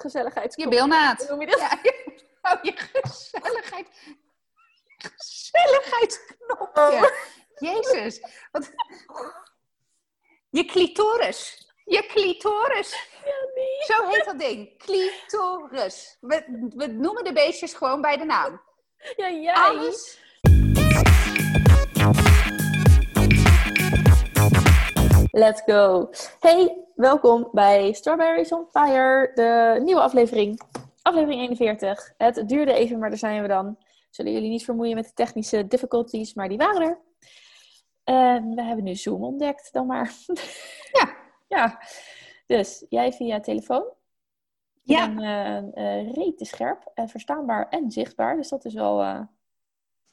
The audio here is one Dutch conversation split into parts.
gezelligheid. Je bilnaad. Noem je dat? Ja, oh, je gezelligheid. Je gezelligheidsknopje. Oh. Jezus. Wat... Je clitoris. Je clitoris. Zo heet dat ding. Clitoris. We, we noemen de beestjes gewoon bij de naam. Ja, jij. Alles. Let's go. Hey, welkom bij Strawberries on Fire, de nieuwe aflevering. Aflevering 41. Het duurde even, maar daar zijn we dan. Zullen jullie niet vermoeien met de technische difficulties, maar die waren er. En we hebben nu Zoom ontdekt, dan maar. Ja. ja. Dus jij via telefoon. Ja. En uh, uh, rete scherp en verstaanbaar en zichtbaar. Dus dat is wel. uh,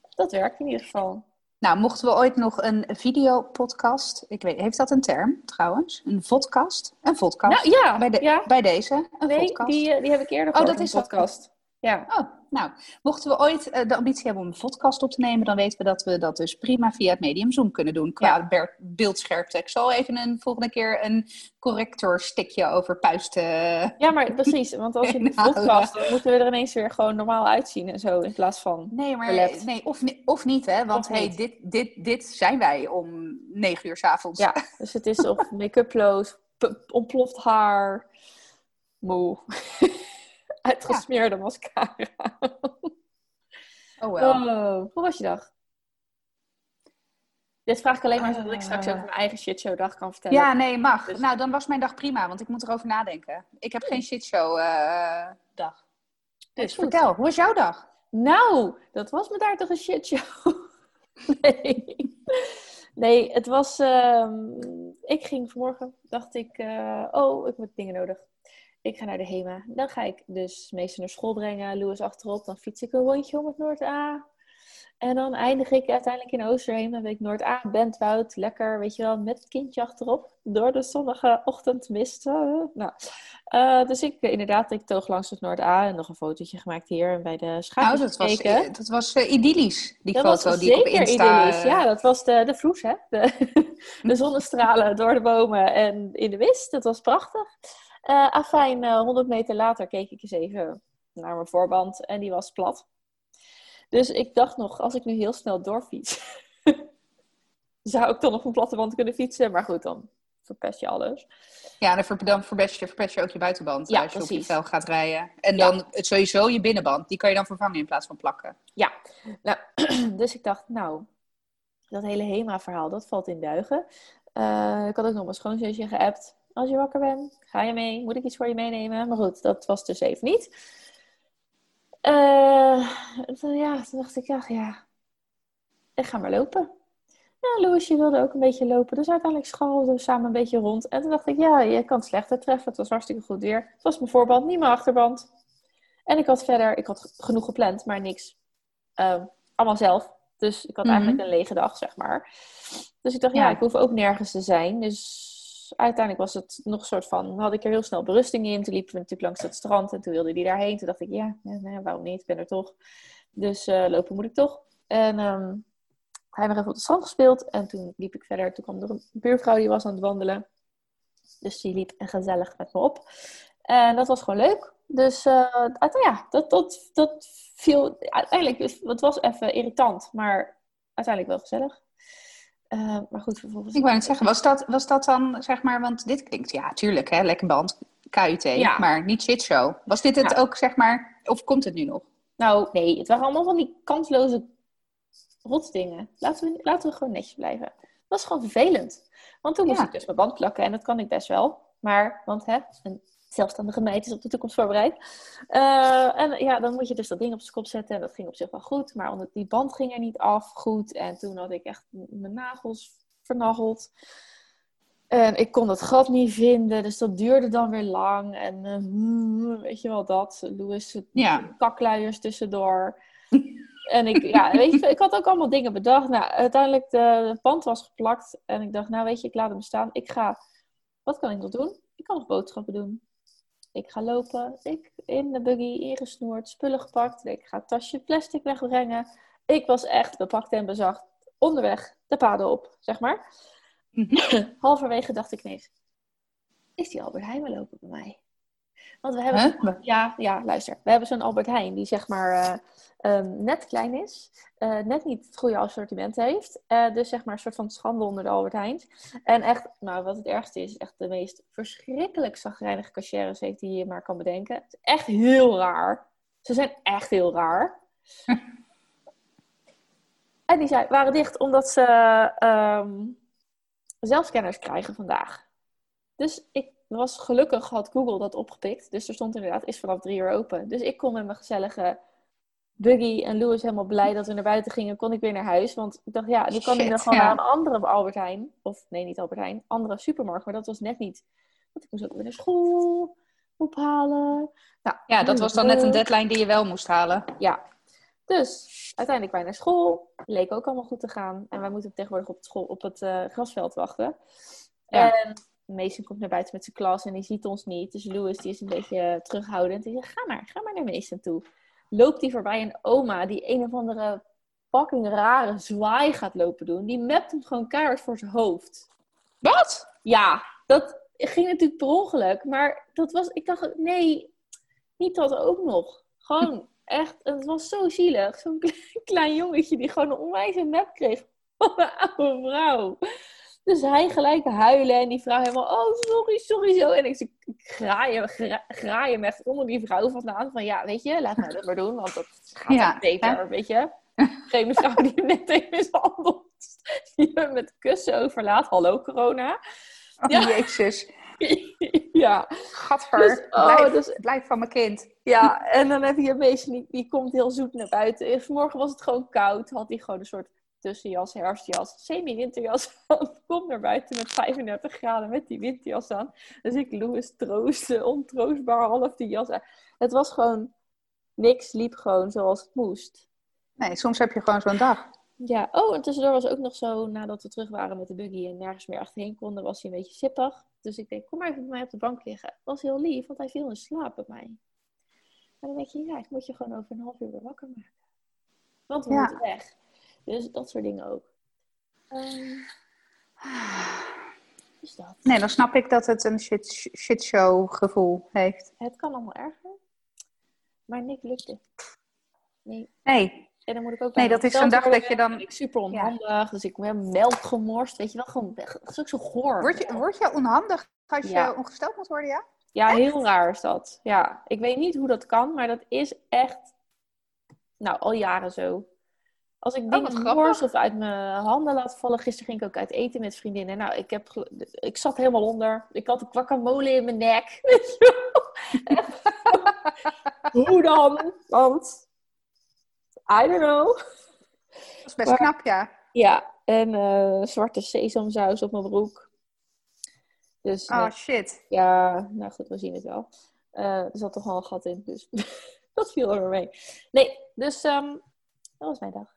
dat werkt in ieder geval. Nou, mochten we ooit nog een videopodcast... Ik weet, heeft dat een term trouwens? Een vodcast? Een vodcast? Nou, ja, bij, de, ja. bij deze? Een Nee, vodcast? die, eh, die heb ik eerder Oh, gehoord dat in is een podcast. Ja. Oh, nou, mochten we ooit eh, de ambitie hebben om een podcast op te nemen, dan weten we dat we dat dus prima via het medium Zoom kunnen doen. Qua Ja. beeldscherpte. Ik zal even een volgende keer een corrector stikje over puisten. ja, maar precies. Want als je een Nou, podcast, dan moeten we er ineens weer gewoon normaal uitzien en zo. In plaats van. Nee, maar Verlept. nee, of, of niet, hè? Want hey, niet. dit, dit, dit zijn wij om negen uur 's avonds. Ja, dus het is of make-uploos, ontploft haar, moe. Uitgesmeerde mascara. Oh wel. Oh, hoe was je dag? Dit vraag ik alleen maar zodat ik Eh. straks over mijn eigen shitshow dag kan vertellen. Ja, nee, mag. Dus- Nou, dan was mijn dag prima, want ik moet erover nadenken. Ik heb geen shitshow eh dag. Dus goed. vertel, hoe was jouw dag? Nou, dat was me daar toch een shitshow. nee. Nee, het was... ehm, ik ging vanmorgen, dacht ik... eh, oh, ik heb dingen nodig. Ik ga naar de HEMA. Dan ga ik dus meester naar school brengen. Louis achterop. Dan fiets ik een rondje om het Noord-A. En dan eindig ik uiteindelijk in Oosterheem. Dan weet ik Noord-A, Bentwoud. Lekker, weet je wel, met het kindje achterop. Door de zonnige ochtendmist. Eh, nou, eh, dus ik eh, inderdaad, ik toog langs het Noord-A. En nog een fotootje gemaakt hier. En bij de Nou, schaatsers dat was, dat was idyllisch, die Dat foto was die ik op zeker Insta... idyllisch. Ja, dat was de, de vloes, hè? De, de zonnestralen door de bomen en in de mist. Dat was prachtig. Eh afijn, eh 100 meter later keek ik eens even naar mijn voorband en die was plat. Dus ik dacht nog, als ik nu heel snel doorfiets, zou ik dan op een platte band kunnen fietsen. Maar goed, dan verpest je alles. Ja, dan, ver, dan verpest, je, verpest je ook je buitenband Ja, als je op je vel gaat rijden. En Ja. dan sowieso je binnenband, die kan je dan vervangen in plaats van plakken. Ja, nou, dus ik dacht, nou, dat hele HEMA-verhaal, dat valt in duigen. Eh, ik had ook nog mijn schoonzusje geappt. Als je wakker bent, ga je mee? Moet ik iets voor je meenemen? Maar goed, dat was dus even niet. Eh, toen, ja, toen dacht ik, ach ja, ik ga maar lopen. Ja, Louisje wilde ook een beetje lopen. Dus uiteindelijk scharrelden we samen een beetje rond. En toen dacht ik, ja, je kan het slechter treffen. Het was hartstikke goed weer. Het was mijn voorband, niet mijn achterband. En ik had verder, ik had genoeg gepland, maar niks. Ehm, allemaal zelf. Dus ik had Mhm. eigenlijk een lege dag, zeg maar. Dus ik dacht, ja. Ja. ik hoef ook nergens te zijn. Dus uiteindelijk was het nog een soort van, had ik er heel snel berusting in. Toen liepen we natuurlijk langs het strand en toen wilde die daarheen. Toen dacht ik, ja, ja, waarom niet? Ik ben er toch. Dus eh, lopen moet ik toch. En ehm hij nog even op het strand gespeeld. En toen liep ik verder. Toen kwam er een buurvrouw die was aan het wandelen. Dus die liep gezellig met me op. En dat was gewoon leuk. Dus eh, ja, dat, dat, dat viel uiteindelijk, het was even irritant, maar uiteindelijk wel gezellig. Eh, maar goed, vervolgens. Ik wou net zeggen, was dat, was dat dan, zeg maar, want dit klinkt, ja, tuurlijk, hè, lekker band, KUT, Ja. maar niet shitshow. Was dit het Ja. ook, zeg maar, of komt het nu nog? Nou, nee, het waren allemaal van die kansloze rotdingen. Laten we, laten we gewoon netjes blijven. Dat was gewoon vervelend. Want toen moest Ja. ik dus mijn band plakken en dat kan ik best wel. Maar, want hè, een zelfstandige meid is op de toekomst voorbereid. Eh, en ja, dan moet je dus dat ding op zijn kop zetten. En dat ging op zich wel goed. Maar omdat die band ging er niet af goed. En toen had ik echt mijn nagels vernageld. En ik kon dat gat niet vinden. Dus dat duurde dan weer lang. En eh, weet je wel dat. Louis Ja. kakluiers tussendoor. En ik, ja, weet je, ik had ook allemaal dingen bedacht. Nou, uiteindelijk de, de band was geplakt. En ik dacht, nou weet je, ik laat hem staan. Ik ga, wat kan ik nog doen? Ik kan nog boodschappen doen. Ik ga lopen. Ik in de buggy, ingesnoerd, spullen gepakt. Ik ga het tasje plastic wegbrengen. Ik was echt bepakt en bezacht. Onderweg de paden op, zeg maar. Halverwege dacht ik ineens, is die Albert Heijn wel lopen bij mij? Want we hebben, Huh? ja, ja, luister. We hebben zo'n Albert Heijn die zeg maar eh, ehm, net klein is. eh, net niet het goede assortiment heeft. eh, dus zeg maar een soort van schande onder de Albert Heijns. En echt, nou wat het ergste is, echt de meest verschrikkelijk zagrijnige cashiers heeft die je maar kan bedenken. Het is echt heel raar. Ze zijn echt heel raar. en die zijn, waren dicht omdat ze ehm, zelfscanners krijgen vandaag. Dus ik was gelukkig, had Google dat opgepikt. Dus er stond inderdaad, is vanaf drie uur open. Dus ik kon met mijn gezellige Buggy en Louis helemaal blij dat we naar buiten gingen. Kon ik weer naar huis. Want ik dacht, ja, nu kan ik nog gewoon naar een andere Albert Heijn. Of nee, niet Albert Heijn. Andere supermarkt. Maar dat was net niet. Want ik moest ook weer naar school ophalen. Nou, Ja, dat was dan net een deadline die je wel moest halen. Ja. Dus uiteindelijk wij naar school. Leek ook allemaal goed te gaan. En wij moeten tegenwoordig op het, school, op het eh, grasveld wachten. Ja. En Mason komt naar buiten met zijn klas en die ziet ons niet. Dus Louis die is een beetje terughoudend. Die zegt, ga maar, ga maar naar Mason toe. Loopt hij voorbij een oma die een of andere fucking rare zwaai gaat lopen doen. Die mept hem gewoon keihard voor zijn hoofd. Wat? Ja, dat ging natuurlijk per ongeluk. Maar dat was, ik dacht, nee, niet dat ook nog. Gewoon echt, het was zo zielig. Zo'n klein, klein jongetje die gewoon een onwijze map kreeg van een oude vrouw. Dus hij gelijk huilen en die vrouw helemaal, oh sorry, sorry zo. En ik, ik graai, hem- gra, graai hem echt onder die vrouw vandaan. Van ja, weet je, laat mij dat maar doen, want dat gaat Ja, beter, hè? weet je. Geen vrouw die hem net heeft mishandeld. Die hem met kussen overlaat. Hallo corona. Oh, Ja. jezus. ja. Gadver. Dus, oh, blijf, dus- blijf van mijn kind. ja, en dan heb je een beestje, die, die komt heel zoet naar buiten. En Vanmorgen was het gewoon koud. Had hij gewoon een soort tussenjas, herfstjas, semi-winterjas aan. Komt naar buiten met 35 graden met die winterjas aan. Dus ik Louis troosten, ontroostbaar half die jas aan. Het was gewoon, niks liep gewoon zoals het moest. Nee, soms heb je gewoon zo'n dag. Ja, oh, en tussendoor was ook nog zo, nadat we terug waren met de buggy en nergens meer achterheen konden, was hij een beetje sippig. Dus ik denk, kom maar even bij mij op de bank liggen. was heel lief, want hij viel in slaap bij mij. En dan denk je, ja, ik moet je gewoon over een half uur weer wakker maken. Want we Ja. moeten weg. Dus dat soort dingen ook. Ehm, dus dat. Nee, dan snap ik dat het een shit, shitshow gevoel heeft. Het kan allemaal erger. Maar niks lukte. Nee. Nee, En dan moet ik ook Nee, dat is zo'n dag dat je dan- Ik super onhandig, dus ik heb melk gemorst. Weet je wel, gewoon, dat is ook zo goor. word je, word je onhandig als je ongesteld moet worden, ja? Ja, heel raar is dat. Ja, ik weet niet hoe dat kan, maar dat is echt, nou, al jaren zo. Als ik wat dingen mors of uit mijn handen laat vallen. Gisteren ging ik ook uit eten met vriendinnen. Nou, ik, heb, ik zat helemaal onder. Ik had een guacamole in mijn nek. Hoe dan? Want, I don't know. Dat is best Maar- knap, ja. Ja, en eh, zwarte sesamsaus op mijn broek. Dus Oh, nee. shit. Ja, nou goed, we zien het wel. Eh, er zat toch wel een gat in, dus dat viel er weer mee. Nee, dus ehm, dat was mijn dag.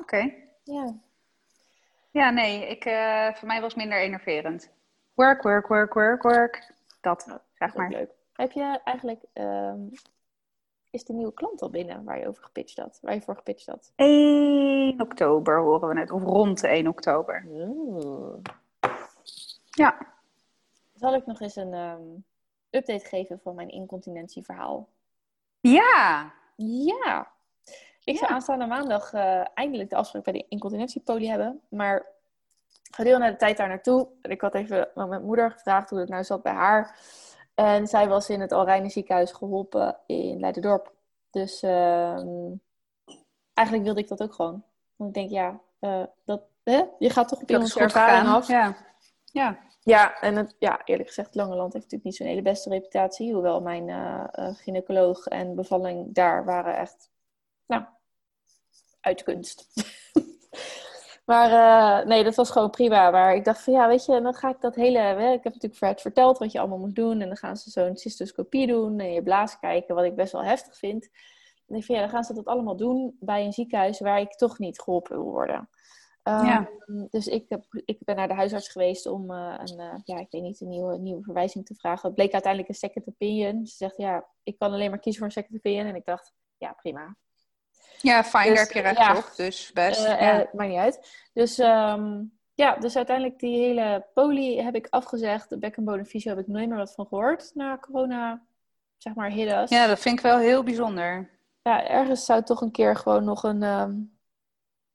Oké. Ja. Ja, nee, ik, eh, voor mij was minder enerverend. Work, work, work, work, work. Dat, zeg is ook maar. leuk. Heb je eigenlijk, ehm, is de nieuwe klant al binnen waar je over gepitcht had? Waar je voor gepitcht had? 1 oktober horen we net, of rond de 1 oktober. Oeh. Ja. Zal ik nog eens een ehm, update geven van mijn incontinentieverhaal? Ja. Ja. Ik zou aanstaande maandag eh, eindelijk de afspraak bij de incontinentiepolie hebben. Maar gedurende de tijd daar naartoe. Ik had even aan mijn moeder gevraagd hoe het nou zat bij haar. En zij was in het Alreine ziekenhuis geholpen in Leiderdorp. Dus ehm, eigenlijk wilde ik dat ook gewoon. Want ik denk, ja, eh, dat, hè? je gaat toch op iemands ervaring af. Ja. Ja. Ja, en het, ja, eerlijk gezegd, Langeland heeft natuurlijk niet zo'n hele beste reputatie. Hoewel mijn eh, gynaecoloog en bevalling daar waren echt, nou, uit kunst. maar eh, nee, dat was gewoon prima. Maar ik dacht van, ja, weet je, dan ga ik dat hele... Hè, ik heb natuurlijk voor het verteld wat je allemaal moet doen. En dan gaan ze zo'n cystoscopie doen en je blaas kijken, wat ik best wel heftig vind. En ik ja, dan gaan ze dat allemaal doen bij een ziekenhuis waar ik toch niet geholpen wil worden. Ja. Ehm, dus ik, heb, ik ben naar de huisarts geweest om eh, een, eh, ja, ik weet niet, een nieuwe, nieuwe verwijzing te vragen. Het bleek uiteindelijk een second opinion. Ze zegt, ja, ik kan alleen maar kiezen voor een second opinion. En ik dacht, ja, prima. Ja, fijn, Dus, heb je recht ja. op. Dus best. Eh, ja. eh, maakt niet uit. Dus, ehm, ja, dus uiteindelijk die hele poli heb ik afgezegd. De bekkenbodemfysio heb ik nooit meer wat van gehoord na corona, zeg maar, hidden. Ja, dat vind ik wel heel bijzonder. Ja, ergens zou toch een keer gewoon nog een... ehm,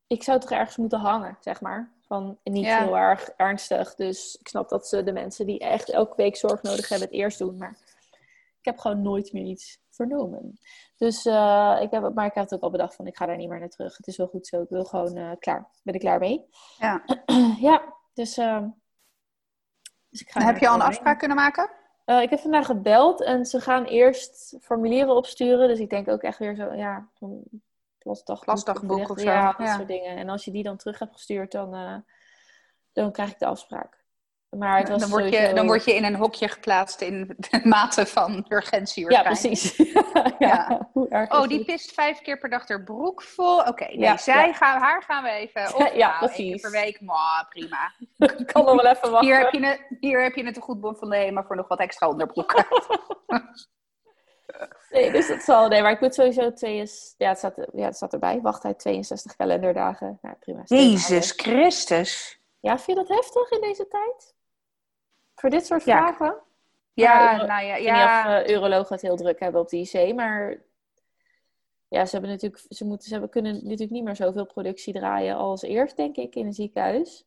Ik zou toch ergens moeten hangen, zeg maar. Van niet Ja. heel erg ernstig. Dus ik snap dat ze de mensen die echt elke week zorg nodig hebben het eerst doen. Maar ik heb gewoon nooit meer iets vernomen. Dus eh, ik heb, maar ik heb het ook al bedacht van ik ga daar niet meer naar terug. Het is wel goed zo. Ik wil gewoon eh, klaar. Ben ik klaar mee. Ja. ja, dus, ehm, dus ik ga heb je al een afspraak kunnen maken? Eh, ik heb vandaag gebeld en ze gaan eerst formulieren opsturen. Dus ik denk ook echt weer zo, ja, zo'n plasdagboek. Plasdagboek of zo, Ja, dat ja. soort dingen. En als je die dan terug hebt gestuurd, dan, dan krijg ik de afspraak. Maar het was Dan word, je, sowieso- dan word je in een hokje geplaatst in de mate van urgentie Ja, precies. ja, Ja. Hoe erg Oh, die het? pist vijf keer per dag haar broek vol. Oké, nee, Ja, zij ja. Gaan, haar gaan we even. Of Ja, nou, één keer per week, maar prima. Ik kan nog wel even wachten. Hier heb je het, hier heb je het goed van de HEMA voor nog wat extra onderbroeken. Nee, dus dat zal. Nee, maar ik moet sowieso twee is. Ja, het staat, ja, het staat erbij. Wachttijd 62 kalenderdagen. Nou, prima. Jezus Christus. Ja, vind je dat heftig in deze tijd? Voor dit soort Ja. vragen? Ja, Maar, nou ja, Ik ja. weet niet of uh, urologen het heel druk hebben op de IC, maar ja, ze hebben natuurlijk, ze moeten, ze hebben, kunnen natuurlijk niet meer zoveel productie draaien als eerst, denk ik, in een ziekenhuis.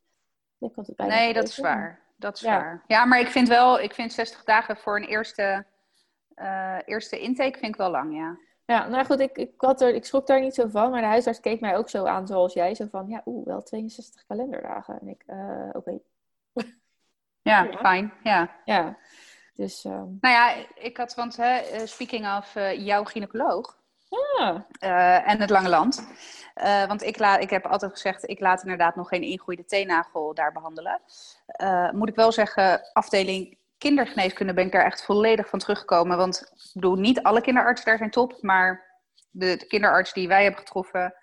Ik het bijna Nee, dat is waar. Dat is Ja. waar. Ja, maar ik vind wel, ik vind 60 dagen voor een eerste, eh, eerste intake vind ik wel lang, ja. Ja, nou goed, ik, ik, had er, ik schrok daar niet zo van, maar de huisarts keek mij ook zo aan zoals jij. Zo van, ja, oeh, wel 62 kalenderdagen. En ik, eh, oké, Ja, Ja. fijn. Ja. ja. Dus, ehm, Nou ja, ik had, want hè, eh, speaking of eh, jouw gynaecoloog ja, eh, en het lange land. Want ik, la, ik heb altijd gezegd, ik laat inderdaad nog geen ingroeide teennagel daar behandelen. Eh, moet ik wel zeggen, afdeling kindergeneeskunde ben ik daar echt volledig van teruggekomen. Want ik bedoel, niet alle kinderartsen daar zijn top, maar de, de kinderarts die wij hebben getroffen,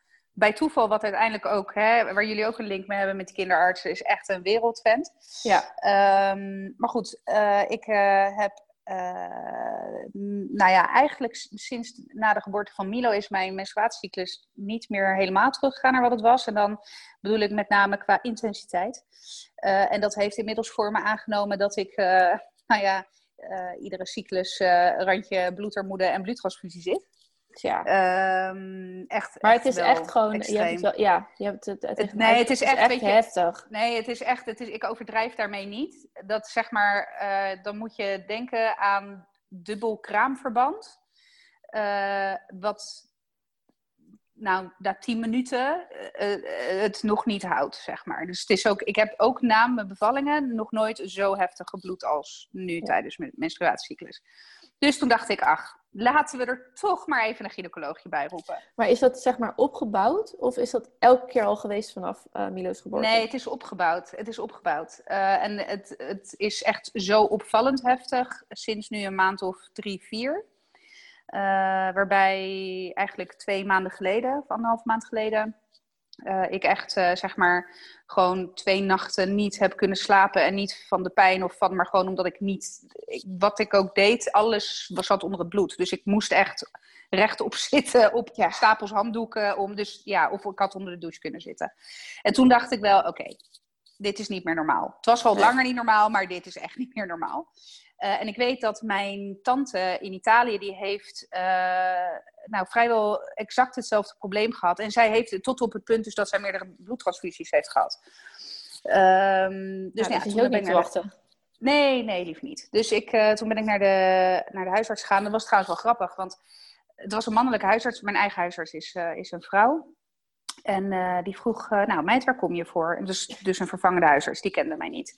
bij toeval, wat uiteindelijk ook, hè, waar jullie ook een link mee hebben met die kinderartsen, is echt een wereldvent. ja, Ehm, maar goed, eh, ik eh, heb, eh, nou ja, eigenlijk sinds na de geboorte van Milo is mijn menstruatiecyclus niet meer helemaal teruggegaan naar wat het was. En dan bedoel ik met name qua intensiteit. En dat heeft inmiddels voor me aangenomen dat ik, nou ja, iedere cyclus randje bloedarmoede en bloedtransfusie zit. Ja. Ehm, echt, Maar het is echt gewoon, je hebt het wel, ja, je hebt het, het, Het- nee, het is echt, je- heftig. Nee, het is echt, het is, ik overdrijf daarmee niet. Dat zeg maar, eh, dan moet je denken aan dubbel kraamverband. Eh, wat, nou, na tien minuten eh, het nog niet houdt, zeg maar. Dus het is ook, ik heb ook na mijn bevallingen nog nooit zo heftig gebloed als nu Ja. tijdens mijn menstruatiecyclus. Dus toen dacht ik, ach, laten we er toch maar even een gynaecoloogje bij roepen. Maar is dat zeg maar opgebouwd? Of is dat elke keer al geweest vanaf eh Milo's geboorte? Nee, het is opgebouwd. Het is opgebouwd. Eh, en het, het is echt zo opvallend heftig sinds nu een maand of drie, vier. Eh, waarbij eigenlijk twee maanden geleden, of anderhalf maand geleden, eh, ik echt eh, zeg maar gewoon twee nachten niet heb kunnen slapen. En niet van de pijn of van, maar gewoon omdat ik niet, ik- wat ik ook deed, alles was zat onder het bloed. Dus ik moest echt rechtop zitten op Ja. stapels handdoeken. Om dus, ja, of ik had onder de douche kunnen zitten. En toen dacht ik wel, oké, dit is niet meer normaal. Het was al Nee. langer niet normaal, maar dit is echt niet meer normaal. Eh, en ik weet dat mijn tante in Italië, die heeft eh, nou, vrijwel exact hetzelfde probleem gehad. En zij heeft het tot op het punt dus dat zij meerdere bloedtransfusies heeft gehad. Ehm, dus dus ja, ja, dat toen is niet te naar de- wachten. Nee, nee, lief niet. Dus ik, eh, toen ben ik naar de, naar de huisarts gegaan. Dat was trouwens wel grappig, want het was een mannelijke huisarts. Mijn eigen huisarts is, is een vrouw. En die vroeg, nou meid, waar kom je voor? En Dus, dus een vervangende huisarts, die kende mij niet.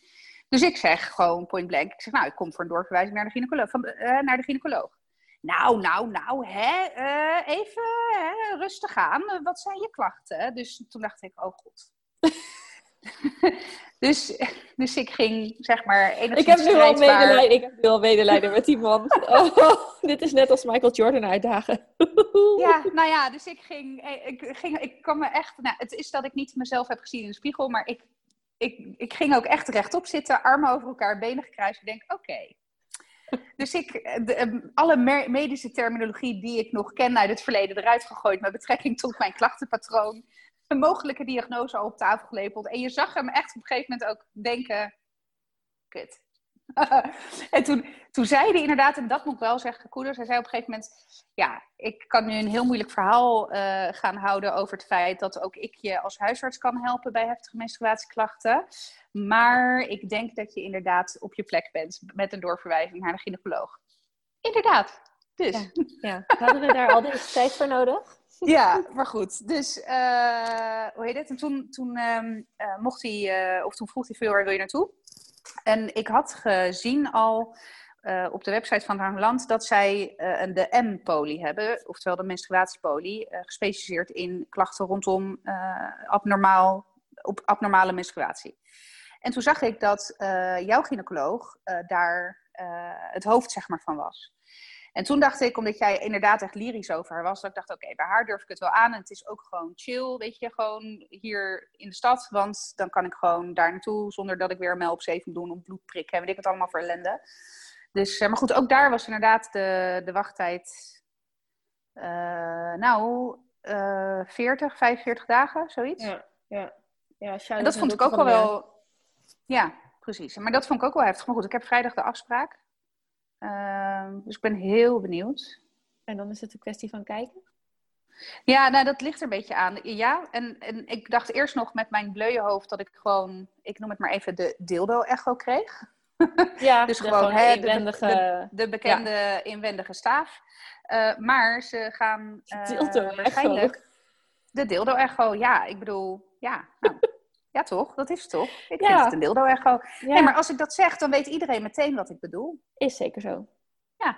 Dus ik zeg gewoon point blank, ik zeg nou, ik kom voor een doorverwijzing naar de gynaecoloog. Van, eh, naar de gynaecoloog. Nou, nou, nou, hè, eh, even hè, rustig aan. Eh, Wat zijn je klachten? Dus toen dacht ik, oh god. dus, dus ik ging, zeg maar, enigszins Ik heb nu al medelijden, ik heb nu al medelijden met die man. Oh, dit is net als Michael Jordan uitdagen. Ja, nou ja, dus ik ging, ik, ging, ik kwam me echt, nou, het is dat ik niet mezelf heb gezien in de spiegel, maar ik, ik, ik ging ook echt rechtop zitten, armen over elkaar, benen gekruist. Ik denk, oké. Dus ik, eh, de, eh, alle medische terminologie die ik nog ken uit het verleden eruit gegooid met betrekking tot mijn klachtenpatroon. een mogelijke diagnose al op tafel gelepeld. En je zag hem echt op een gegeven moment ook denken, kut. en toen, toen zei hij inderdaad, en dat moet ik wel zeggen, Koeders, hij zei op een gegeven moment, ja, ik kan nu een heel moeilijk verhaal uh, gaan houden over het feit dat ook ik je als huisarts kan helpen bij heftige menstruatieklachten. Maar ik denk dat je inderdaad op je plek bent met een doorverwijzing naar de gynaecoloog. Inderdaad. Dus. Ja, ja. hadden we daar al deze tijd voor nodig? Ja, maar goed. Dus, uh, hoe heet het? En toen, toen um, uh, mocht hij, of toen vroeg hij veel, waar wil je naartoe? En ik had gezien al uh, op de website van haar land dat zij uh, een de M-poli hebben, oftewel de menstruatiepolie, uh, gespecialiseerd in klachten rondom abnormaal, op abnormale menstruatie. En toen zag ik dat jouw gynaecoloog daar het hoofd zeg maar, van was. En toen dacht ik, omdat jij inderdaad echt lyrisch over haar was, dat ik dacht, oké, bij haar durf ik het wel aan. En het is ook gewoon chill, weet je, gewoon hier in de stad. Want dan kan ik gewoon daar naartoe zonder dat ik weer een op zeven moet doen om bloed prikken en weet ik het allemaal voor ellende. Dus, maar goed, ook daar was inderdaad de, de wachttijd, uh, nou, uh, 40, 45 dagen, zoiets. Ja, ja. ja en dat vond ik ook wel wel... Ja, precies. Maar dat vond ik ook wel heftig. Maar goed, ik heb vrijdag de afspraak. Uh, dus ik ben heel benieuwd. En dan is het een kwestie van kijken? Ja, nou, dat ligt er een beetje aan. Ja, en, en ik dacht eerst nog met mijn bleuwe hoofd dat ik gewoon, ik noem het maar even, de dildo-echo kreeg. Ja, dus de gewoon gewoon hè, inwendige- de, de, de bekende inwendige staaf. Uh, maar ze gaan uh, Dildo-echo. waarschijnlijk... De dildo-echo, ja. Ik bedoel, ja. Nou, ja, toch? Dat is toch? Ik Ja. vind het een dildo-echo. Ja, Nee, maar als ik dat zeg, dan weet iedereen meteen wat ik bedoel. is zeker zo. Ja.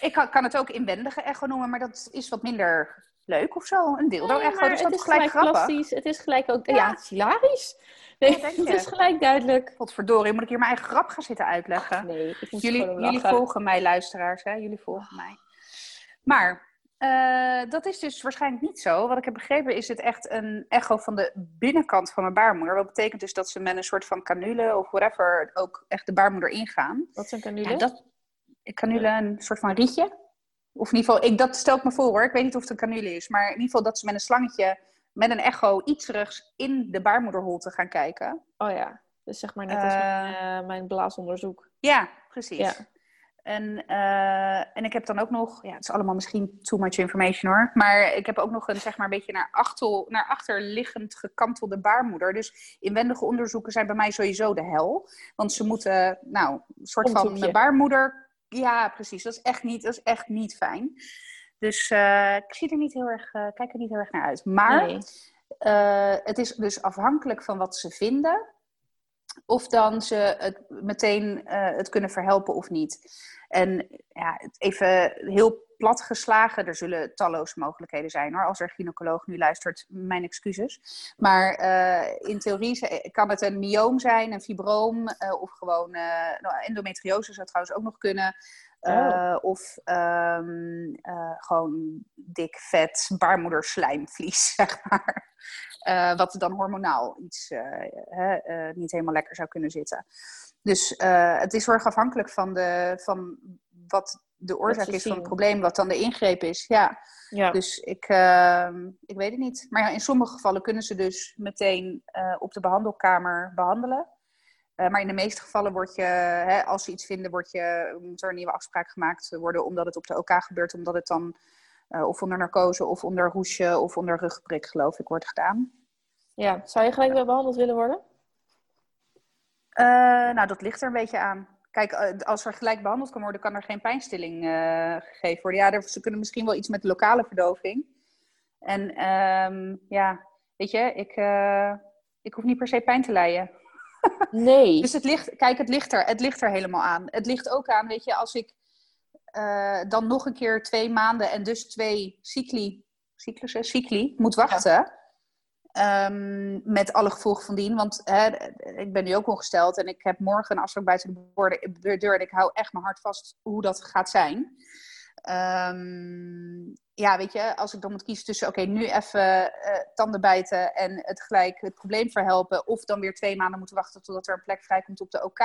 Ik kan, kan het ook inwendige echo noemen, maar dat is wat minder leuk of zo. Een dildo-echo, dus dat is is gelijk grappig. Het is gelijk ook... Ja, Ja. het is hilarisch. Nee, Ja, het is gelijk duidelijk. Godverdorie, moet ik hier mijn eigen grap gaan zitten uitleggen? Nee, ik moet Jullie, jullie volgen mij, luisteraars, hè? Jullie volgen mij. Maar eh, dat is dus waarschijnlijk niet zo. Wat ik heb begrepen is het echt een echo van de binnenkant van mijn baarmoeder. Wat betekent dus dat ze met een soort van canule of whatever ook echt de baarmoeder ingaan. Wat is een canule? Ja, dat, een canule, een soort van rietje. Of in ieder geval, ik, dat stel ik me voor hoor. Ik weet niet of het een canule is. Maar in ieder geval dat ze met een slangetje, met een echo, iets terugs in de baarmoederholte gaan kijken. Oh ja, dus zeg maar net als Eh, mijn, eh, mijn blaasonderzoek. Ja, precies. Ja. En, eh, en ik heb dan ook nog, ja, het is allemaal misschien too much information hoor. Maar ik heb ook nog een, zeg maar, een beetje naar, achtel, naar achterliggend gekantelde baarmoeder. Dus inwendige onderzoeken zijn bij mij sowieso de hel. Want ze moeten, nou, een soort van baarmoeder. Ja, precies. Dat is echt niet, dat is echt niet fijn. Dus eh, ik zie er niet heel erg, eh, kijk er niet heel erg naar uit. Maar Nee. het is dus afhankelijk van wat ze vinden. Of dan ze het meteen eh, het kunnen verhelpen of niet. En ja, even heel plat geslagen, er zullen talloze mogelijkheden zijn hoor. Als er gynaecoloog nu luistert, mijn excuses. Maar eh, in theorie ze- kan het een myoom zijn, een fibroom eh, of gewoon eh, nou, endometriose zou trouwens ook nog kunnen. Eh, Of ehm, eh, gewoon dik, vet baarmoederslijmvlies, zeg maar. Eh, wat dan hormonaal iets niet helemaal lekker zou kunnen zitten. Dus het is heel erg afhankelijk van, de, van wat de oorzaak is van het probleem, wat dan de ingreep is. Ja, Ja. dus ik, ehm, ik weet het niet. Maar ja, in sommige gevallen kunnen ze dus meteen op de behandelkamer behandelen. Eh, maar in de meeste gevallen wordt je, hè, als ze iets vinden, wordt je, moet er een nieuwe afspraak gemaakt worden omdat het op de OK gebeurt, omdat het dan eh, of onder narcose of onder hoesje of onder rugprik, geloof ik, wordt gedaan. ja. Zou je gelijk weer behandeld willen worden? Eh, nou, dat ligt er een beetje aan. Kijk, als er gelijk behandeld kan worden, kan er geen pijnstilling gegeven worden. Ja, er- ze kunnen misschien wel iets met lokale verdoving. En ehm, ja, weet je, ik, ik hoef niet per se pijn te lijden. Nee. Dus het ligt, kijk, het ligt er, het ligt er helemaal aan. Het ligt ook aan, weet je, als ik eh, dan nog een keer twee maanden en dus twee cycli, cyclussen, cycli moet wachten. ehm, met alle gevolgen van dien. Want hè, ik ben nu ook ongesteld en ik heb morgen een afspraak buiten de deur. En ik hou echt mijn hart vast hoe dat gaat zijn. Ehm, ja, weet je, als ik dan moet kiezen tussen, oké, nu even eh, tanden bijten en het gelijk het probleem verhelpen, of dan weer twee maanden moeten wachten totdat er een plek vrijkomt op de OK.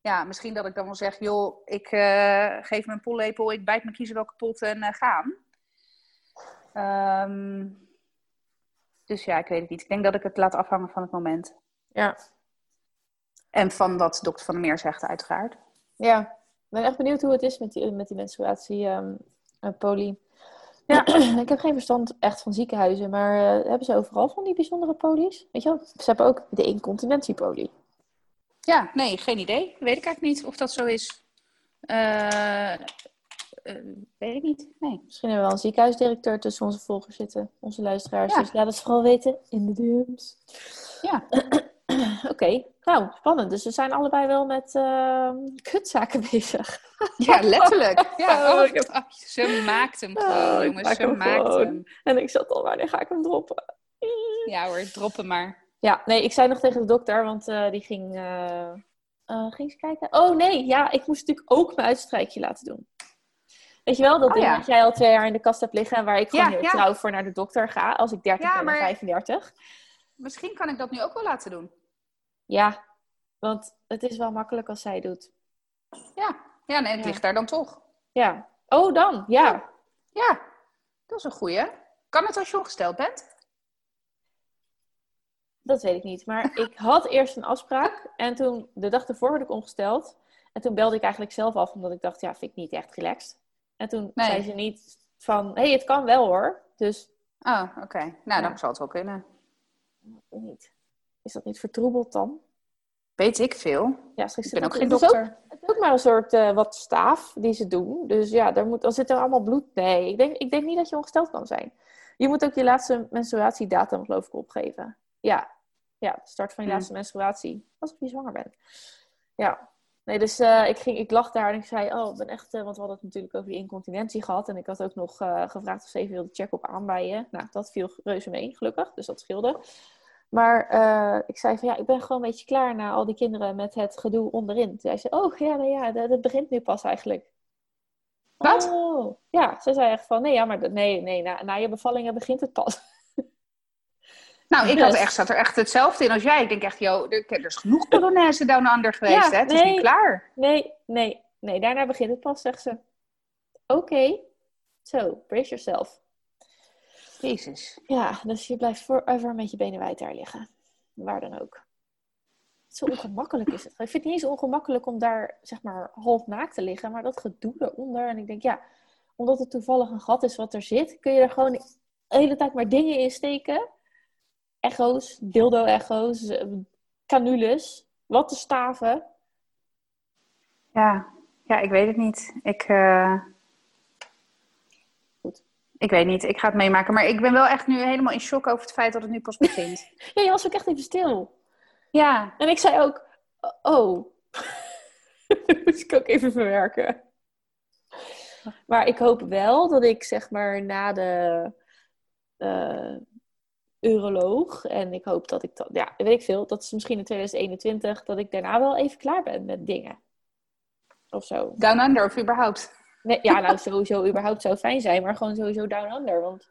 Ja, misschien dat ik dan wel zeg, joh, ik eh, geef een pollepel, ik bijt mijn kiezen wel kapot en eh, gaan. Ehm, Dus ja, ik weet het niet. Ik denk dat ik het laat afhangen van het moment. Ja. En van wat dokter Van der Meer zegt, uiteraard. Ja, ik ben echt benieuwd hoe het is met die, met die menstruatie, ehm eh, poli. Ja. ik heb geen verstand echt van ziekenhuizen, maar eh, hebben ze overal van die bijzondere polies? Weet je wel, ze hebben ook de incontinentiepolie. Ja, nee, geen idee. Weet ik eigenlijk niet of dat zo is. Eh, eh, weet ik niet. Nee. Misschien hebben we wel een ziekenhuisdirecteur tussen onze volgers zitten, onze luisteraars. Ja. Dus laat het vooral weten in de DM's. Ja. Oké, nou, spannend. Dus we zijn allebei wel met ehm, kutzaken bezig. ja, letterlijk. Ja, Oh, oh, ik heb- oh, ze maakt hem Oh, gewoon, ik jongens. maak Ze hem maakt gewoon. hem. En ik zat al, wanneer ga ik hem droppen? Ja hoor, drop hem maar. Ja, nee, ik zei nog tegen de dokter, want eh, die ging, eh, eh, ging eens kijken. Oh nee, ja, ik moest natuurlijk ook mijn uitstrijkje laten doen. Weet je wel, dat Oh, ding ja. dat jij al twee jaar in de kast hebt liggen en waar ik gewoon Ja, heel ja. trouw voor naar de dokter ga als ik 30 Ja, ben maar- en 35. Misschien kan ik dat nu ook wel laten doen. Ja, want het is wel makkelijk als zij doet. Ja, ja nee, het Ja. ligt daar dan toch. Ja. Oh, dan, ja. Ja, dat is een goeie. Kan het als je ongesteld bent? Dat weet ik niet. Maar ik had eerst een afspraak en toen, de dag ervoor werd ik ongesteld. En toen belde ik eigenlijk zelf af, omdat ik dacht, ja, vind ik niet echt relaxed. En toen Nee. zei ze niet van, hé, hey, het kan wel hoor. Dus, Oh, oké. Nou, Ja. dan zal het wel kunnen. ik weet niet. Is dat niet vertroebeld dan? Weet ik veel. Ja, Ik ben ook geen het is ook- dokter. Het is ook maar een soort eh, wat staaf die ze doen. Dus ja, daar moet, dan zit er allemaal bloed. Nee, ik denk, ik denk niet dat je ongesteld kan zijn. Je moet ook je laatste menstruatiedatum geloof ik opgeven. Ja, ja de start van je Hmm. laatste menstruatie. Alsof je zwanger bent. Ja. Nee, dus eh, ik, ging, ik lag daar en ik zei, oh, ik ben echt... eh, want we hadden het natuurlijk over die incontinentie gehad. En ik had ook nog gevraagd of ze even wilde checken op aan bij je. Nou, dat viel reuze mee, gelukkig. Dus dat scheelde. Maar eh, ik zei van ja, ik ben gewoon een beetje klaar na al die kinderen met het gedoe onderin. Toen zei ze, oh ja, nou ja, dat, dat begint nu pas eigenlijk. Wat? Oh. Ja, ze zei echt van nee, ja, maar dat- nee, nee na, na je bevallingen begint het pas. Nou, ik had Dus- echt, zat er echt hetzelfde in als jij. Ik denk echt, joh, er, is genoeg Polonaise down under geweest, Ja, hè? Het is niet klaar. Nee, nee, nee, daarna begint het pas, zegt ze. Oké, zo, brace yourself. Jezus. Ja, dus je blijft forever met je benen wijd daar liggen. Waar dan ook. Zo ongemakkelijk is het. Ik vind het niet eens ongemakkelijk om daar, zeg maar, half naakt te liggen. Maar dat gedoe eronder. En ik denk, ja, omdat het toevallig een gat is wat er zit, kun je er gewoon de hele tijd maar dingen in steken. Echo's, dildo-echo's, eh, canules, wattenstaven. Ja. ja, ik weet het niet. Ik, eh. Ik weet niet. Ik ga het meemaken. Maar ik ben wel echt nu helemaal in shock over het feit dat het nu pas begint. Ja, je was ook echt even stil. ja. En ik zei ook, oh. dat moest ik ook even verwerken. Maar ik hoop wel dat ik zeg maar na de eh, uroloog en ik hoop dat ik dat, ja, weet ik veel, dat is misschien in 2021, dat ik daarna wel even klaar ben met dingen. Of zo. Down under of überhaupt. Nee, ja, nou sowieso überhaupt zou fijn zijn, maar gewoon sowieso down under, want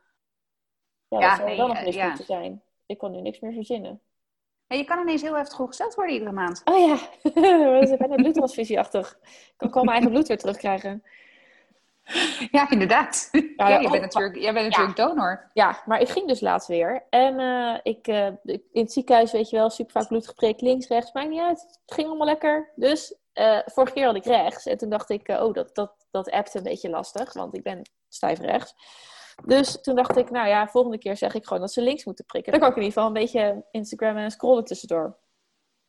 ja, Ja, dat zou nee, wel nog eh, ja. moeten zijn. Ik kan nu niks meer verzinnen. En je kan ineens heel heftig ongesteld worden iedere maand. Oh ja, dat is bijna bloedtransfusieachtig. Ik kan gewoon mijn eigen bloed weer terugkrijgen. Ja, inderdaad. Ja, je oh, bent natuurlijk, jij bent natuurlijk donor. Ja, maar ik ging dus laatst weer. En eh, ik, eh, ik- in het ziekenhuis, weet je wel, super vaak bloed geprikt, links, rechts, maakt niet uit. Het ging allemaal lekker. Dus vorige keer had ik rechts. En toen dacht ik, oh, dat, dat, dat appt een beetje lastig, want ik ben stijf rechts. Dus toen dacht ik, nou ja, volgende keer zeg ik gewoon dat ze links moeten prikken. Dan kan ik in ieder geval een beetje Instagram en scrollen tussendoor.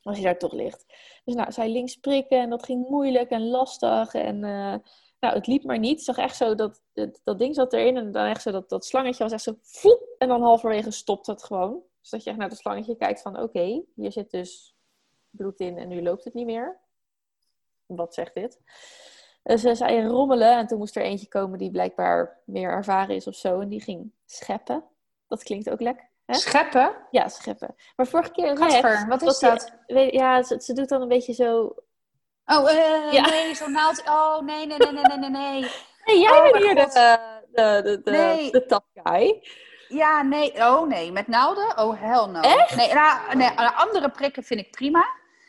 Als je daar toch ligt. Dus nou, zij links prikken en dat ging moeilijk en lastig. En eh, nou, het liep maar niet. Ik zag echt zo dat, dat, dat ding zat erin en dan echt zo dat, dat slangetje was echt zo vloep. En dan halverwege stopt gewoon. Dus dat je echt naar het slangetje kijkt van oké, hier zit dus bloed in en nu loopt het niet meer. Wat zegt dit? Dus uh, zij rommelen en toen moest er eentje komen die blijkbaar meer ervaren is of zo. En die ging scheppen. Dat klinkt ook lekker. Hè? Scheppen? Ja, scheppen. Maar vorige keer Gadver, wat is die- dat? weet- ja, ze, ze doet dan een beetje zo... Oh, eh, Ja. nee, zo'n naald. Oh, nee, nee, nee, nee, nee, nee, nee. Jij Oh, bent hier de, de, de, de, Nee. de top guy. Ja, nee. Oh, nee. Met naalden? Oh, hell no. Echt? Nee, nou, nee, andere prikken vind ik prima.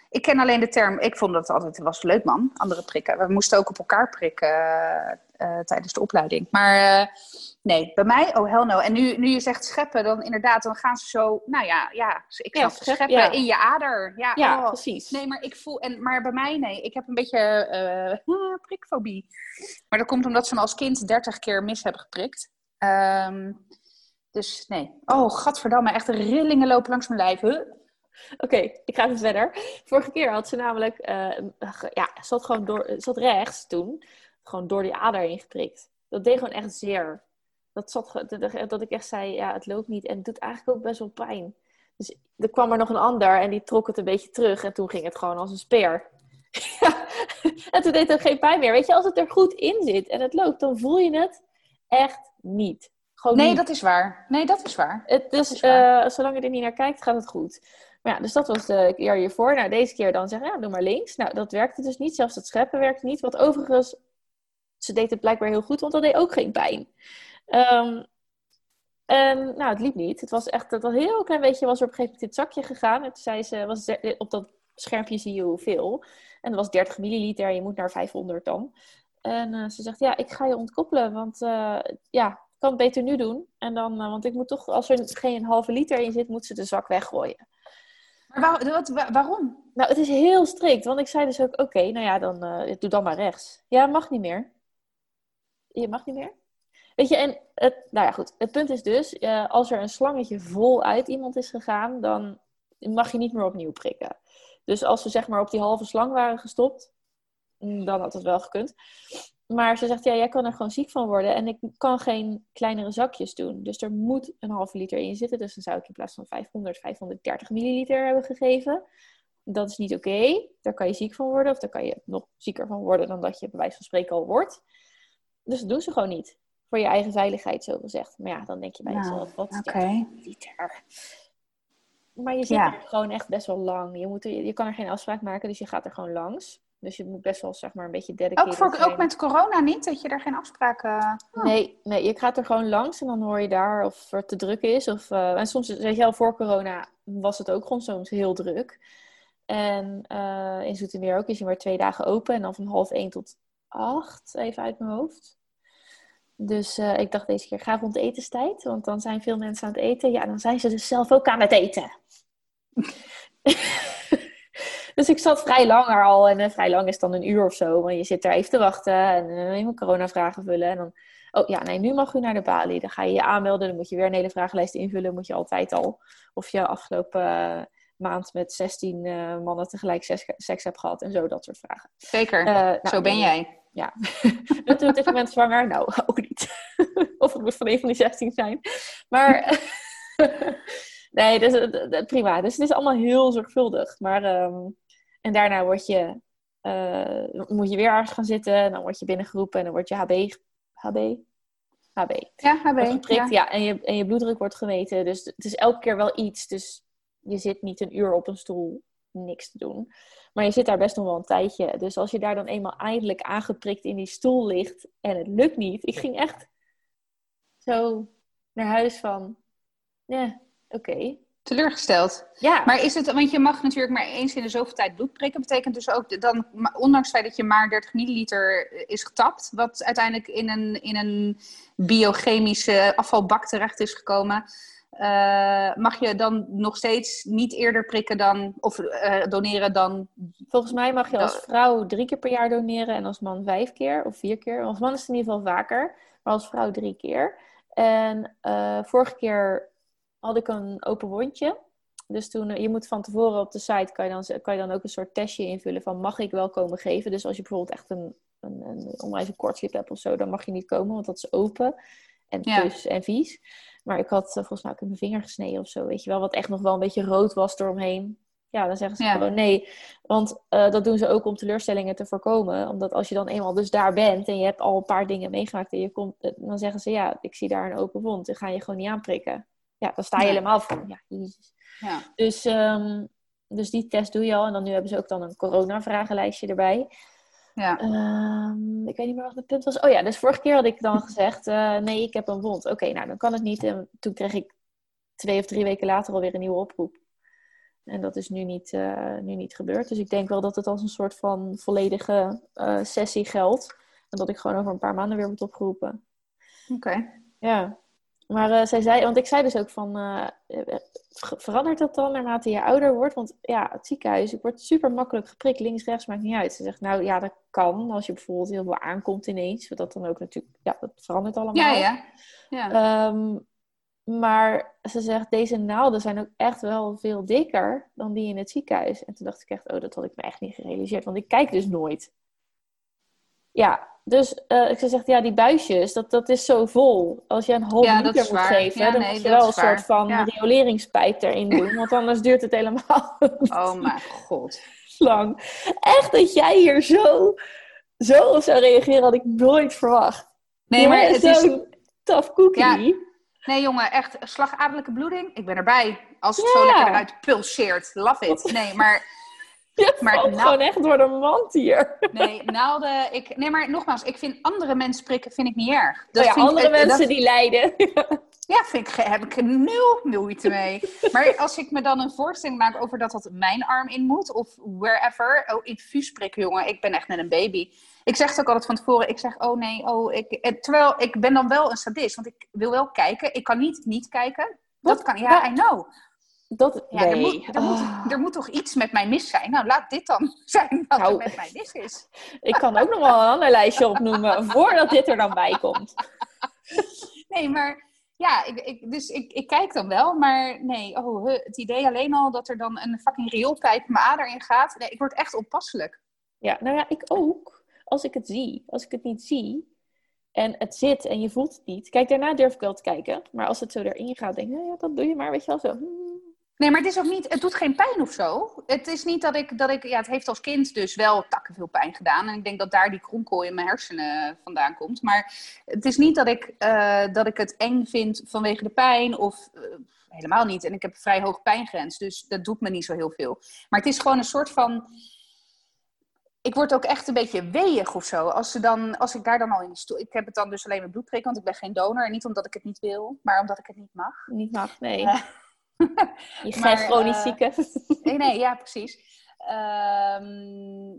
Ik ken alleen de term... Ik vond dat altijd... Was leuk, man. Andere prikken. We moesten ook op elkaar prikken. eh, tijdens de opleiding. Maar uh, nee, bij mij, oh hell no. En nu, nu je zegt scheppen, dan inderdaad, dan gaan ze zo, nou ja, ja ik ja, scheppen ja. in je ader. Ja, ja oh. precies. Nee, maar ik voel, en, maar bij mij, nee, ik heb een beetje prikfobie. Maar dat komt omdat ze me als kind 30 keer mis hebben geprikt. Um, dus nee. Oh, gadverdamme, echt rillingen lopen langs mijn lijf. Huh? Oké, ik ga even verder. Vorige keer had ze namelijk, uh, ja, had gewoon door, had rechts toen, gewoon door die ader ingeprikt. Dat deed gewoon echt zeer. Dat, zat, dat ik echt zei, ja, het loopt niet en het doet eigenlijk ook best wel pijn. Dus er kwam er nog een ander en die trok het een beetje terug en toen ging het gewoon als een speer. en toen deed het geen pijn meer. Weet je, als het er goed in zit en het loopt, dan voel je het echt niet. Gewoon nee, dat is waar. Nee, dat is waar. Het, dus uh, zolang je er niet naar kijkt, gaat het goed. Maar ja, dus dat was de keer hiervoor. Nou, deze keer dan zeggen, ja, doe maar links. Nou, dat werkte dus niet. Zelfs het scheppen werkte niet. Wat overigens, ze deed het blijkbaar heel goed, want dat deed ook geen pijn. Um, en nou, het liep niet. Het was echt, dat heel klein beetje was er op een gegeven moment in het zakje gegaan. En toen zei ze, was op dat schermpje zie je hoeveel. En dat was 30 milliliter, je moet naar 500 dan. En uh, ze zegt, ja, ik ga je ontkoppelen, want uh, ja, kan het beter nu doen. En dan, uh, want ik moet toch, als er geen halve liter in zit, moet ze de zak weggooien. Maar waar, wat, waarom? Nou, het is heel strikt. Want ik zei dus ook, oké, nou ja, dan uh, doe dan maar rechts. Ja, mag niet meer. Je mag niet meer? Weet je, en het, nou ja, goed. Het punt is dus, uh, als er een slangetje vol uit iemand is gegaan, dan mag je niet meer opnieuw prikken. Dus als ze zeg maar op die halve slang waren gestopt, mm, dan had het wel gekund. Maar ze zegt, ja, jij kan er gewoon ziek van worden. En ik kan geen kleinere zakjes doen. Dus er moet een halve liter in zitten. Dus dan zou ik in plaats van 500, 530 milliliter hebben gegeven. Dat is niet oké. Daar kan je ziek van worden. Of daar kan je nog zieker van worden dan dat je bij wijze van spreken al wordt. Dus dat doen ze gewoon niet. Voor je eigen veiligheid, zo gezegd. Maar ja, dan denk je bij nou, jezelf, wat okay. liter? Maar je zit er gewoon echt best wel lang. Je, moet er, je kan er geen afspraak maken, dus je gaat er gewoon langs. Dus je moet best wel zeg maar een beetje dedicated ook, voor, ook met corona niet? Dat je daar geen afspraken... Oh. Nee, nee, je gaat er gewoon langs en dan hoor je daar of het te druk is. Of, uh, en soms, weet je wel, voor corona was het ook gewoon soms heel druk. En uh, in Zoetermeer ook is je maar twee dagen open. En dan van half één tot acht, even uit mijn hoofd. Dus uh, ik dacht deze keer, ga rond etenstijd. Want dan zijn veel mensen aan het eten. Ja, dan zijn ze dus zelf ook aan het eten. Dus ik zat vrij lang er al. En uh, vrij lang is dan een uur of zo. Want je zit daar even te wachten en uh, even corona-vragen vullen. En dan, oh ja, nee, nu mag u naar de balie. Dan ga je je aanmelden. Dan moet je weer een hele vragenlijst invullen. Moet je altijd al. Of je afgelopen uh, maand met 16 mannen tegelijk seks, seks, hebt gehad. En zo, dat soort vragen. Zeker, nou, zo ben jij. Ja, natuurlijk dit moment zwanger. Nou, ook niet. of het moet van een van die 16 zijn. Maar... nee, dus, prima. Dus het is allemaal heel zorgvuldig. Maar um, en daarna word je, uh, moet je weer ergens gaan zitten. En dan word je binnengeroepen en dan word je HB. HB? HB. Ja, HB. Geprikt, ja. en, je, en je bloeddruk wordt gemeten. Dus het is elke keer wel iets. Dus je zit niet een uur op een stoel niks te doen. Maar je zit daar best nog wel een tijdje. Dus als je daar dan eenmaal eindelijk aangeprikt in die stoel ligt en het lukt niet. Ik ging echt zo naar huis van, ja, oké. Teleurgesteld. Ja. Maar is het, want je mag natuurlijk maar eens in de zoveel tijd bloed prikken. Betekent dus ook dan, ondanks het feit dat je maar 30 milliliter is getapt, wat uiteindelijk in een, in een biochemische afvalbak terecht is gekomen, uh, mag je dan nog steeds niet eerder prikken dan, of uh, doneren dan. Volgens mij mag je als vrouw drie keer per jaar doneren en als man vijf keer of vier keer. Als man is het in ieder geval vaker, maar als vrouw drie keer. En uh, vorige keer had ik een open wondje. Dus toen, eh, je moet van tevoren op de site, kan je, dan, kan je dan ook een soort testje invullen van mag ik wel komen geven. Dus als je bijvoorbeeld echt een, een, een onwijs kortslip hebt of zo, dan mag je niet komen, want dat is open en dus en vies. Maar ik had uh, volgens mij ook in mijn vinger gesneden of zo, weet je wel, wat echt nog wel een beetje rood was eromheen. Ja, dan zeggen ze gewoon nee. Want uh, dat doen ze ook om teleurstellingen te voorkomen. Omdat als je dan eenmaal dus daar bent en je hebt al een paar dingen meegemaakt en je komt, dan zeggen ze ja, ik zie daar een open wond. Dan ga je gewoon niet aanprikken ja, dan sta je helemaal van, ja, jezus. Ja. Dus, um, dus die test doe je al. En dan nu hebben ze ook dan een corona-vragenlijstje erbij. Ja. Um, ik weet niet meer wat het punt was. Oh ja, dus vorige keer had ik dan gezegd, uh, nee, ik heb een wond. Oké, nou, dan kan het niet. En toen kreeg ik twee of drie weken later alweer een nieuwe oproep. En dat is nu niet, uh, nu niet gebeurd. Dus ik denk wel dat het als een soort van volledige uh, sessie geldt. En dat ik gewoon over een paar maanden weer word opgeroepen. Oké. Ja. Maar eh, zij zei, want ik zei dus ook van, eh, eh, ver- verandert dat dan naarmate je ouder wordt? Want ja, het ziekenhuis, ik word super makkelijk geprikt, links, rechts, maakt niet uit. Ze zegt, nou ja, dat kan als je bijvoorbeeld heel veel aankomt ineens. Dat dan ook natuurlijk, ja, dat verandert allemaal. Ja, ja. ja. Ehm, maar ze zegt, deze naalden zijn ook echt wel veel dikker dan die in het ziekenhuis. En toen dacht ik echt, oh, dat had ik me echt niet gerealiseerd. Want ik kijk dus nooit. Ja, dus eh, ik zegt, ja, die buisjes, dat, dat is zo vol. Als je een half Ja, liter moet waar. geven, Ja, dan nee, moet je wel een soort van Ja. rioleringspijp erin doen. Want anders duurt het helemaal Oh mijn god. lang. Echt dat jij hier zo, zo op zou reageren, had ik nooit verwacht. Nee, maar het is... zo'n tough cookie. Nee, jongen, echt slagadelijke bloeding. Ik ben erbij. Als het Ja. zo lekker eruit pulseert. Love it. Nee, maar, Je Maar valt nou- gewoon echt door de mand hier. nee, naalden. Ik, nee, maar nogmaals, ik vind andere mensen prikken vind ik niet erg. Dat Oh ja, vind andere mensen dat- die lijden. Ja, vind ik, heb ik nul moeite mee. Maar als ik me dan een voorstelling maak over dat dat mijn arm in moet, of wherever, oh, infuus prikken, jongen, ik ben echt net een baby. Ik zeg het ook altijd van tevoren, ik zeg, oh nee, oh, ik, terwijl ik ben dan wel een sadist, want ik wil wel kijken. Ik kan niet niet kijken. Dat kan, ja, I know. Dat, Ja, er, nee. moet, er, moet, Ah. er moet toch iets met mij mis zijn? Nou, laat dit dan zijn wat Nou. er met mij mis is. Ik kan ook nog wel een ander lijstje opnoemen voordat dit er dan bij komt. Nee, maar ja, ik, ik, dus ik, ik kijk dan wel, maar nee, oh, het idee alleen al dat er dan een fucking rioolpijp mijn ader in gaat. Nee, ik word echt onpasselijk. Ja, nou ja, ik ook. Als ik het zie. Als ik het niet zie en het zit en je voelt het niet. Kijk, daarna durf ik wel te kijken. Maar als het zo erin gaat, denk ik, nou ja, dat doe je maar, weet je wel, zo. hmm. Nee, maar het is ook niet, het doet geen pijn of zo. Het is niet dat ik, dat ik, ja, het heeft als kind dus wel takken veel pijn gedaan. En ik denk dat daar die kronkel in mijn hersenen vandaan komt. Maar het is niet dat ik, eh, dat ik het eng vind vanwege de pijn of eh, helemaal niet. En ik heb een vrij hoge pijngrens, dus dat doet me niet zo heel veel. Maar het is gewoon een soort van, ik word ook echt een beetje weeig of zo. Als, ze dan, als ik daar dan al in die stoel, ik heb het dan dus alleen met bloedprik, want ik ben geen donor. En niet omdat ik het niet wil, maar omdat ik het niet mag. Niet mag, nee. Ja. Je geen chronisch eh, zieke. Nee, nee, ja, precies. Ehm,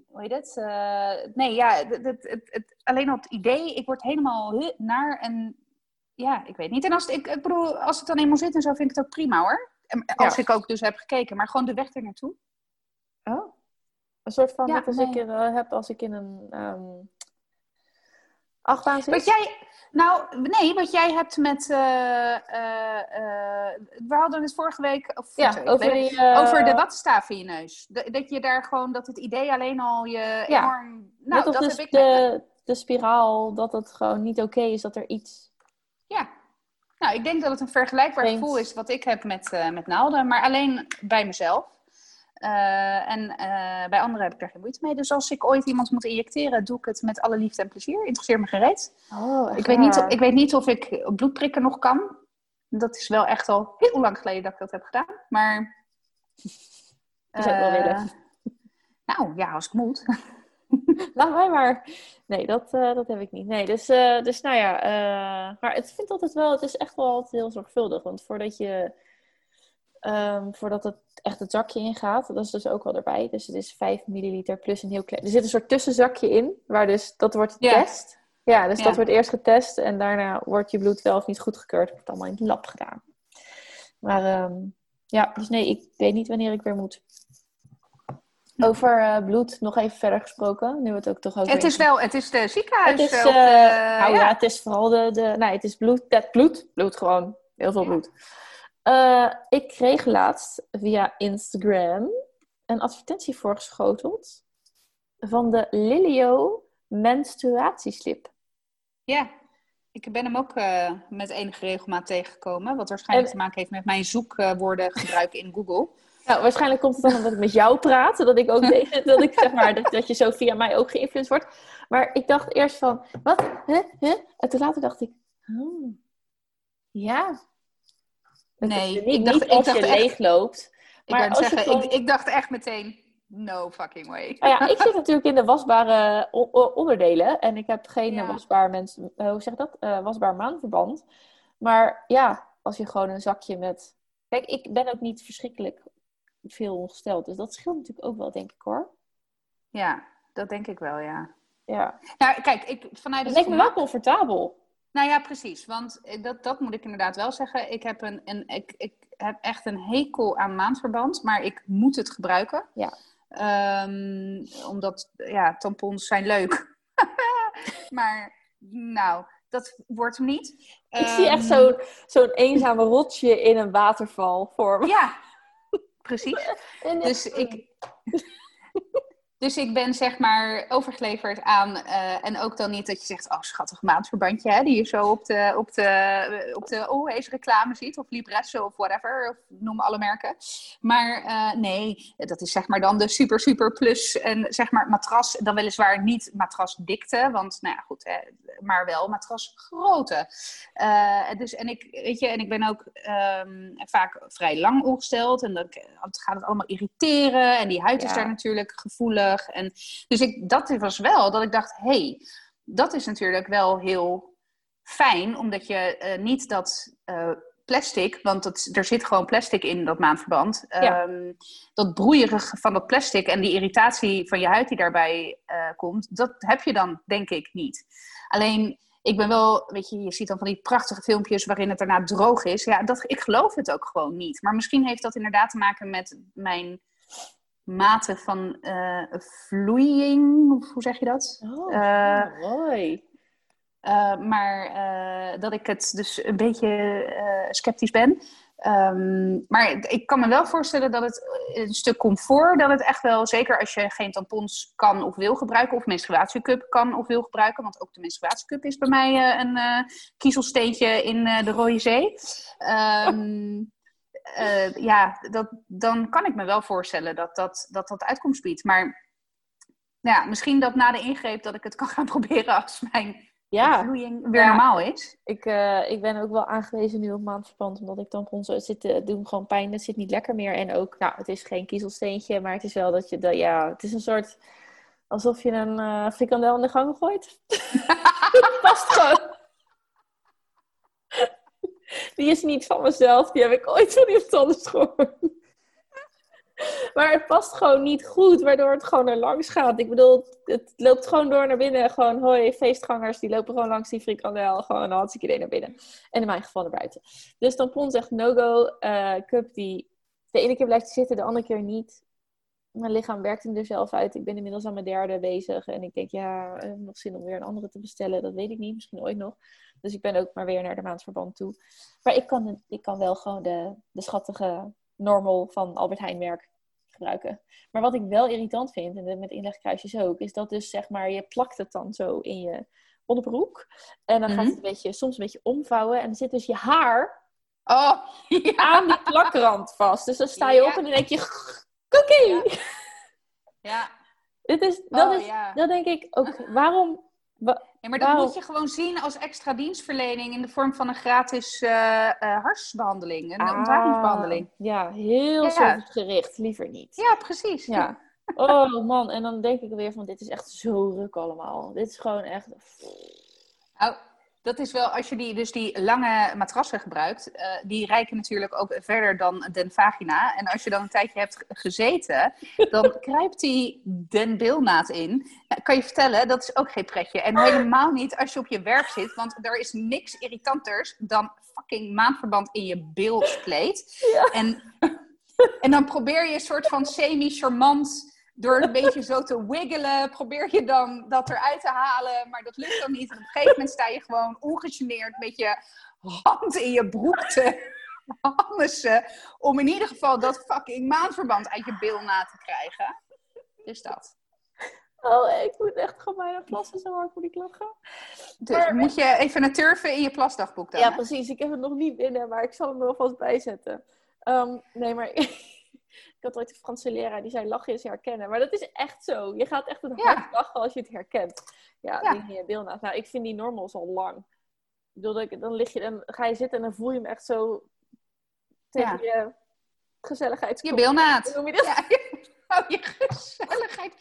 hoe heet het? Eh, nee, ja, het, het, het, alleen al het idee, ik word helemaal naar en ja, ik weet niet. En als, het, ik, ik bedoel, als het dan eenmaal zit en zo, vind ik het ook prima hoor. En Als Ja. ik ook dus heb gekeken, maar gewoon de weg er naartoe. Oh. Een soort van, Ja, net als nee. ik eh, heb als ik in een ehm Wat jij, nou, nee, wat jij hebt met, eh, eh, eh, we hadden het vorige week, of Ja, over die... de wattenstaaf in je neus. Dat, dat je daar gewoon, dat het idee alleen al je enorm, nou, dat dus heb ik met- de, de spiraal, dat het gewoon niet oké is dat er iets... Ja. Nou, ik denk dat het een vergelijkbaar Vreemd. gevoel is wat ik heb met, met naalden, maar alleen bij mezelf. Eh, en eh, bij anderen heb ik daar geen moeite mee. Dus als ik ooit iemand moet injecteren, doe ik het met alle liefde en plezier. Interesseer me gereed. Oh, Ik weet, niet, of- ik weet niet of ik bloedprikken nog kan. Dat is wel echt al heel lang geleden dat ik dat heb gedaan. Maar. Je zou het wel eh, willen. Nou ja, als ik moet. Laat mij maar. Nee, dat, eh, dat heb ik niet. Nee, dus, eh, dus nou ja. eh, maar het vindt altijd wel, het is echt wel altijd heel zorgvuldig. Want voordat je, ehm, voordat het echt het zakje ingaat, dat is dus ook wel erbij. Dus het is 5 milliliter plus een heel klein. Er zit een soort tussenzakje in, waar dus, dat wordt getest. Ja, dus Ja. dat wordt eerst getest en daarna wordt je bloed wel of niet goedgekeurd. wordt allemaal in het lab gedaan. Maar ehm, ja, dus nee, ik weet niet wanneer ik weer moet. Over eh, bloed nog even verder gesproken, nu we het ook toch over Het is wel, het is de ziekenhuis. het is, nou ja. het is vooral de, de nee, het is bloed, het bloed, bloed gewoon, heel veel bloed. Eh, ik kreeg laatst via Instagram een advertentie voorgeschoteld van de Lilio menstruatieslip. Ja, ik ben hem ook eh, met enige regelmaat tegengekomen. Wat waarschijnlijk En- te maken heeft met mijn zoekwoorden gebruiken in Google. Nou, waarschijnlijk komt het dan omdat ik met jou praat, dat ik ook deze, dat ik zeg maar, dat, dat je zo via mij ook geïnfluenced wordt. Maar ik dacht eerst van, wat? Huh? Huh? En toen later dacht ik, oh, ja. Dat Nee, is ik niet, dacht- niet ik als dacht je echt- leegloopt. Ik, Maar wou als zeggen, gewoon- ik, ik dacht echt meteen, no fucking way. Nou ja, ik zit natuurlijk in de wasbare onderdelen. En ik heb geen Ja. eh, wasbaar mens, eh, hoe zeg je dat? Eh, wasbaar maandverband. Maar ja, als je gewoon een zakje met. Kijk, ik ben ook niet verschrikkelijk veel ongesteld. Dus dat scheelt natuurlijk ook wel, denk ik hoor. Ja, dat denk ik wel, ja. Ja. Nou, kijk, ik, vanuit Het het lijkt me wel comfortabel. Nou ja, precies. Want eh, dat, dat moet ik inderdaad wel zeggen. Ik heb, een, een, ik, ik heb echt een hekel aan maandverband, maar ik moet het gebruiken. Ja. Ehm, omdat, ja, tampons zijn leuk. maar, nou, dat wordt hem niet. Ik zie echt Ehm, zo'n zo'n eenzame rotsje in een waterval voor me. Ja, precies. Dus ik, dus ik ben zeg maar overgeleverd aan, eh, en ook dan niet dat je zegt, oh schattig maandverbandje, hè, die je zo op de, op de, op de oh, eens reclame ziet, of Libresse of whatever, of noem alle merken. Maar eh, nee, dat is zeg maar dan de super super plus en zeg maar matras, dan weliswaar niet matrasdikte, want nou ja goed, hè, maar wel matrasgrootte. Eh, dus en ik, weet je, en ik ben ook ehm, vaak vrij lang ongesteld en dan gaat het allemaal irriteren en die huid is Ja. daar natuurlijk gevoelig. En, dus ik, dat was wel dat ik dacht, hé, hey, dat is natuurlijk wel heel fijn, omdat je eh, niet dat eh, plastic, want dat, er zit gewoon plastic in dat maandverband, Ja. ehm, dat broeierige van dat plastic en die irritatie van je huid die daarbij eh, komt, dat heb je dan denk ik niet. Alleen, ik ben wel, weet je, je ziet dan van die prachtige filmpjes waarin het daarna droog is. Ja, dat, ik geloof het ook gewoon niet. Maar misschien heeft dat inderdaad te maken met mijn mate van eh vloeiing, of hoe zeg je dat? Oh, Eh, mooi. Uh, maar uh, dat ik het dus een beetje uh, sceptisch ben. Um, maar ik kan me wel voorstellen dat het een stuk comfort, dat het echt wel, zeker als je geen tampons kan of wil gebruiken, of menstruatiecup kan of wil gebruiken, want ook de menstruatiecup is bij mij uh, een uh, kiezelsteentje in uh, de Rode Zee. Um, ja, dat, dan kan ik me wel voorstellen dat dat, dat, dat uitkomst biedt. Maar ja, misschien dat na de ingreep dat ik het kan gaan proberen als mijn ja. vloeiing weer Ja. normaal is. Ik, uh, ik ben ook wel aangewezen nu op maandverband, omdat ik tampons het zit, uh, doen gewoon pijn. Het zit niet lekker meer. En ook, nou, het is geen kiezelsteentje, maar het is wel dat je, dat, ja, het is een soort, alsof je een uh, frikandel in de gang gooit. het past gewoon. Die is niet van mezelf, die heb ik ooit van iemand anders gehoord. Maar het past gewoon niet goed, waardoor het gewoon er langs gaat. Ik bedoel, het loopt gewoon door naar binnen. Gewoon, hoi, feestgangers, die lopen gewoon langs die frikandel. Gewoon een hartstikke idee naar binnen. En in mijn geval naar buiten. Dus tampon zegt no-go. Uh, cup die de ene keer blijft zitten, de andere keer niet. Mijn lichaam werkt hem er zelf uit. Ik ben inmiddels aan mijn derde bezig. En ik denk, ja, ik heb nog zin om weer een andere te bestellen. Dat weet ik niet, misschien ooit nog. Dus ik ben ook maar weer naar de maandverband toe. Maar ik kan, ik kan wel gewoon de, de schattige normal van Albert Heijn merk gebruiken. Maar wat ik wel irritant vind, en met inlegkruisjes ook, is dat dus zeg maar, je plakt het dan zo in je onderbroek. En dan mm -hmm. gaat het een beetje, soms een beetje omvouwen. En dan zit dus je haar oh, ja. aan die plakrand vast. Dus dan sta je ja. op en dan denk je, cookie! Ja. ja. Dit is, dat, oh, is, ja. dat denk ik ook, waarom... Wa ja, maar dat waarom? moet je gewoon zien als extra dienstverlening in de vorm van een gratis uh, uh, harsbehandeling, een ah, ontwakingsbehandeling. Ja, heel Ja. servicegericht, liever niet. Ja, precies. Ja. Oh man, en dan denk ik weer van dit is echt zo ruk allemaal. Dit is gewoon echt... dat is wel, als je die, dus die lange matrassen gebruikt, uh, die reiken natuurlijk ook verder dan den vagina. En als je dan een tijdje hebt gezeten, dan kruipt die den bilnaad in. Nou, kan je vertellen, dat is ook geen pretje. En helemaal niet als je op je werk zit, want er is niks irritanters dan fucking maandverband in je bilskleed. Ja. En, en dan probeer je een soort van semi-charmant door een beetje zo te wiggelen, probeer je dan dat eruit te halen, maar dat lukt dan niet. En op een gegeven moment sta je gewoon ongegeneerd met je hand in je broek te om in ieder geval dat fucking maandverband uit je bil na te krijgen. Dus dat. Oh, ik moet echt gewoon bijna plassen, zo hard moet ik lachen. Dus Maar- moet je even een turven in je plasdagboek dan. Ja, hè? precies. Ik heb het nog niet binnen, maar ik zal hem er alvast bijzetten. Ehm, nee, maar ik had ooit een Franse leraar die zei lachen is herkennen. Maar dat is echt zo. Je gaat echt een Ja. hard lachen als je het herkent. Ja, Ja. in je. Nou, ik vind die normals al lang. Ik bedoel, dan, lig je, dan ga je zitten en dan voel je hem echt zo tegen je gezelligheid. Je. Hoe noem je dat? Ja, oh, je gezelligheid.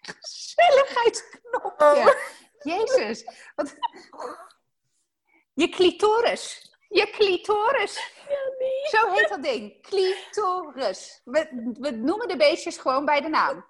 Je gezelligheidsknopje. Jezus. Wat... Je clitoris. Je clitoris. Zo heet dat ding. Clitoris. We, we noemen de beestjes gewoon bij de naam.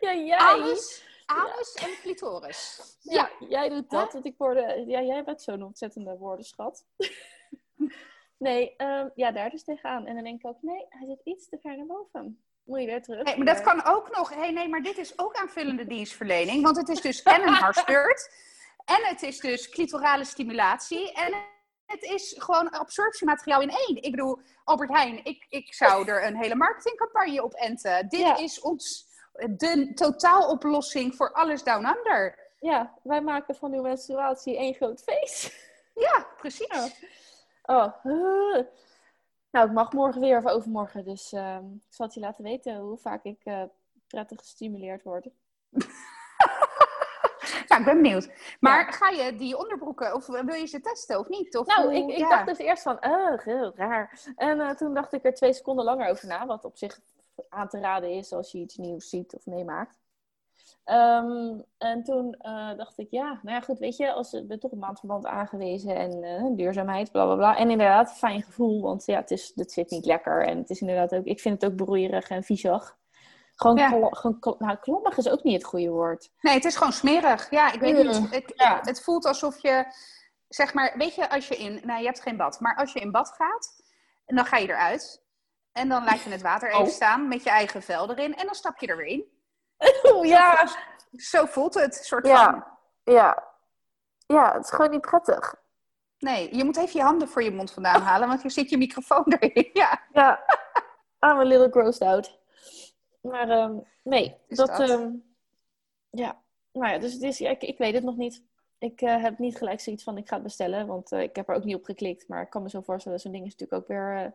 Ja, jij. Alles anus en clitoris. Ja, jij doet dat, want ik word... Ja, jij bent zo'n ontzettende woordenschat. nee, ehm, ja, daar dus tegenaan. En dan denk ik ook, nee, hij zit iets te ver naar boven. Moet je weer terug. Hey, maar dat kan ook nog... Hey, nee, maar dit is ook aanvullende dienstverlening. Want het is dus en een hartbeurt. en het is dus clitorale stimulatie. En het is gewoon absorptiemateriaal in één. Ik bedoel, Albert Heijn, ik, ik zou er een hele marketingcampagne op enten. Dit is ons de totaaloplossing voor alles down under. Ja, wij maken van uw menstruatie één groot feest. Ja, precies. Oh. Nou, ik mag morgen weer of overmorgen. Dus uh, ik zal het je laten weten hoe vaak ik uh, prettig gestimuleerd word. nou, ik ben benieuwd. Maar ga je die onderbroeken, of wil je ze testen of niet? Of nou, ik, ik dacht dus eerst van, uh, heel raar. En uh, toen dacht ik er twee seconden langer over na. Wat op zich aan te raden is als je iets nieuws ziet of meemaakt. Um, en toen uh, dacht ik, ja, nou ja, goed, weet je, als we toch een maandverband aangewezen en uh, duurzaamheid, bla bla bla. En inderdaad, fijn gevoel, want ja, het, is, het zit niet lekker. En het is inderdaad ook, ik vind het ook broeierig en viezig. Gewoon, ja. gewoon nou, klommig is ook niet het goede woord. Nee, het is gewoon smerig. Ja, ik weet niet. Het, ja. het voelt alsof je, zeg maar, weet je, als je in, nou je hebt geen bad, maar als je in bad gaat, en dan ga je eruit. En dan laat je het water even oh. staan met je eigen vel erin. En dan stap je er weer in. Oh, ja. Zo, zo, voelt het, soort ja. van. Ja. Ja, het is gewoon niet prettig. Nee, je moet even je handen voor je mond vandaan halen, want hier zit je microfoon erin. Ja. Ja. I'm a little grossed out. Maar um, nee, Is dat... dat? Um, ja. Nou ja, dus het is, ja, ik, ik weet het nog niet. Ik uh, heb niet gelijk zoiets van ik ga het bestellen, want uh, ik heb er ook niet op geklikt. Maar ik kan me zo voorstellen, zo'n ding is natuurlijk ook weer... Uh,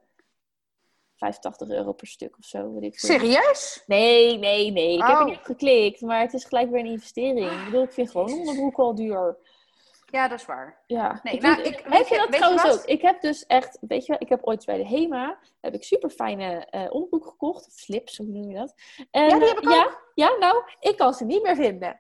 85 euro per stuk of zo. Weet ik. Serieus? Nee, nee, nee. Ik Oh. heb er niet op geklikt, maar het is gelijk weer een investering. Ik bedoel, ik vind gewoon onderbroek al duur. Ja, dat is waar. Ja. Nee, ik nou, ik- heb je dat trouwens ook? Ik heb dus echt, weet je wel, ik heb ooit bij de HEMA, heb ik super fijne eh onderbroek gekocht. Of slips, hoe noem je dat? En, Ja, die heb ik eh, ja, ook. ja, nou, ik kan ze niet meer vinden.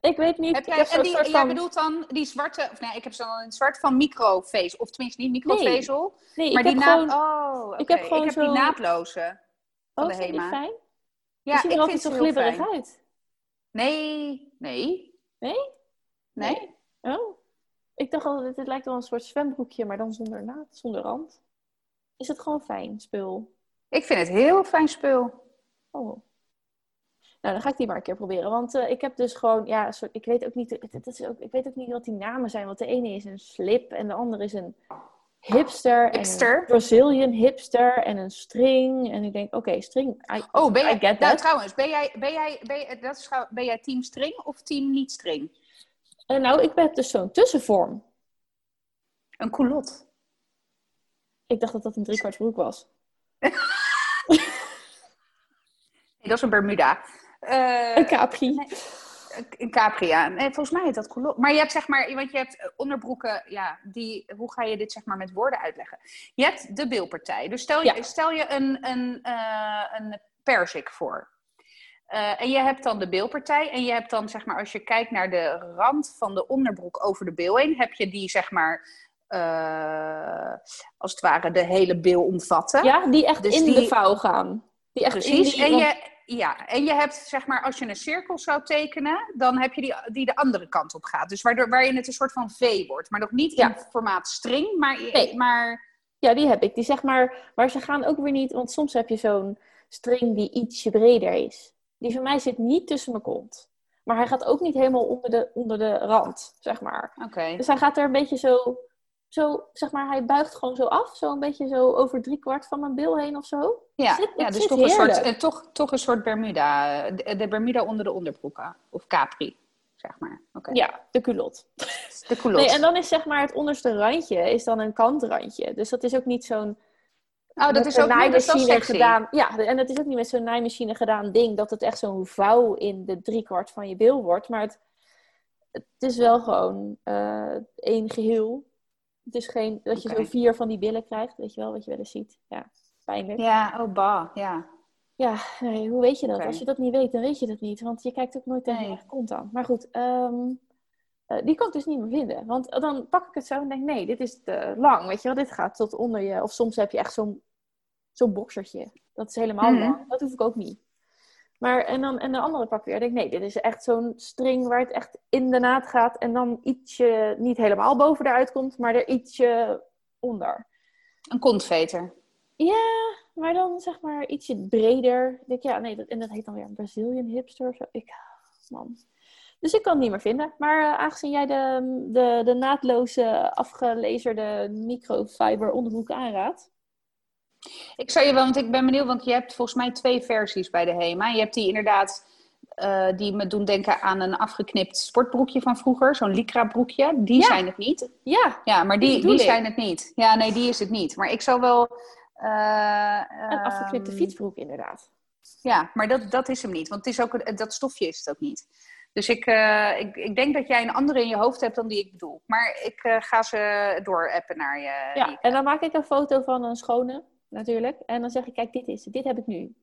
Ik weet niet. Heb ik jij, heb en die, soort jij van... bedoelt dan die zwarte, of nee, ik heb ze dan in het zwart van microvezel, of tenminste niet microvezel, Nee, maar ik die heb gewoon... oh, oké. ik heb gewoon die zo- naadloze van Oh, de die HEMA. fijn? Ja, die ik vind zo ze heel glibberig uit. Nee, nee, Nee? nee. Oh. Ik dacht altijd, het lijkt wel een soort zwembroekje, maar dan zonder naad, zonder rand. Is het gewoon fijn, spul? Ik vind het heel fijn spul. Oh. Nou, dan ga ik die maar een keer proberen. Want eh, ik heb dus gewoon, ja, soort, ik weet ook niet, het, is ook, ik weet ook niet wat die namen zijn. Want de ene is een slip en de andere is een hipster. Hipster? En een Brazilian hipster en een string. En ik denk, oké, string, I, Oh, ben I get nou that. trouwens, ben jij, ben, jij, ben, jij, dat is, ben jij team string of team niet string? En nou, ik heb dus zo'n tussenvorm. Een culotte. Ik dacht dat dat een driekwart broek was. Nee, dat is een Bermuda. Eh, Een capri. nee. Een capri, ja. Nee, volgens mij heet dat culotte. Maar je hebt zeg maar, want je hebt eh, onderbroeken, ja, die, hoe ga je dit zeg maar met woorden uitleggen? Je hebt de bilpartij. Dus stel je, Ja. stel je een, een, eh, een perzik voor. Eh, en je hebt dan de bilpartij. En je hebt dan, zeg maar, als je kijkt naar de rand van de onderbroek over de bil heen, heb je die, zeg maar, eh, als het ware de hele bil omvatten. Ja, die echt Dus in die- de vouw gaan. Die echt Precies. die... En je, ja, en je hebt, zeg maar, als je een cirkel zou tekenen, dan heb je die, die de andere kant op gaat. Dus waardoor, waarin het een soort van V wordt. Maar nog niet Ja. in formaat string, maar, Nee. maar Ja, die heb ik. Die zeg maar, maar ze gaan ook weer niet, want soms heb je zo'n string die ietsje breder is. Die van mij zit niet tussen mijn kont. Maar hij gaat ook niet helemaal onder de, onder de rand, zeg maar. oké. Dus hij gaat er een beetje zo, zo, zeg maar, hij buigt gewoon zo af. Zo een beetje zo over drie kwart van mijn bil heen of zo. Ja, zit- ja dus toch een, soort, eh, toch, toch een soort Bermuda. eh, De, de Bermuda onder de onderbroeken. Of Capri, zeg maar. Oké. Ja, de culotte. De culotte. Nee, en dan is zeg maar het onderste randje is dan een kantrandje. Dus dat is ook niet zo'n oh, dat met is ook wel naaimachine sexy. gedaan. Ja, en het is ook niet met zo'n naaimachine gedaan ding dat het echt zo'n vouw in de driekwart van je bil wordt. Maar het, het is wel gewoon eh één geheel. Het is geen dat je zo vier van die billen krijgt, weet je wel, wat je wel eens ziet. Ja, pijnlijk. Ja, Ja, oh bah, ja. nee, hoe weet je dat? Als je dat niet weet, dan weet je dat niet. Want je kijkt ook nooit tegen Nee. kont aan. Maar goed, ehm, eh, die kan ik dus niet meer vinden. Want dan pak ik het zo en denk, nee, dit is te lang. Weet je wel, dit gaat tot onder je. Of soms heb je echt zo'n zo'n boksertje. Dat is helemaal Mhm. Dat hoef ik ook niet. Maar, en dan en de andere pak weer. Ik denk, nee, dit is echt zo'n string waar het echt in de naad gaat. En dan ietsje, niet helemaal boven eruit komt, maar er ietsje onder. Een kontveter. Ja, maar dan zeg maar ietsje breder. Ik denk, ja, nee, dat, en dat heet dan weer een Brazilian hipster of zo. Ik, man. Dus ik kan het niet meer vinden. Maar uh, aangezien jij de, de, de naadloze, afgelezerde microfiber onderbroek aanraadt. Ik zou je wel, want ik ben benieuwd, want je hebt volgens mij twee versies bij de HEMA. Je hebt die inderdaad, uh, die me doen denken aan een afgeknipt sportbroekje van vroeger. Zo'n lycra broekje. Die Ja. zijn het niet. Ja, Ja, maar Die die, zijn het niet. Ja, nee, die is het niet. Maar ik zou wel... eh, een afgeknipte ehm, fietsbroek inderdaad. Ja, maar dat, dat is hem niet. Want het is ook, dat stofje is het ook niet. Dus ik, eh, ik, ik denk dat jij een andere in je hoofd hebt dan die ik bedoel. Maar ik eh, ga ze doorappen naar je. Ja, en dan maak ik een foto van een schone, natuurlijk. En dan zeg ik, kijk, dit is het. Dit heb ik nu.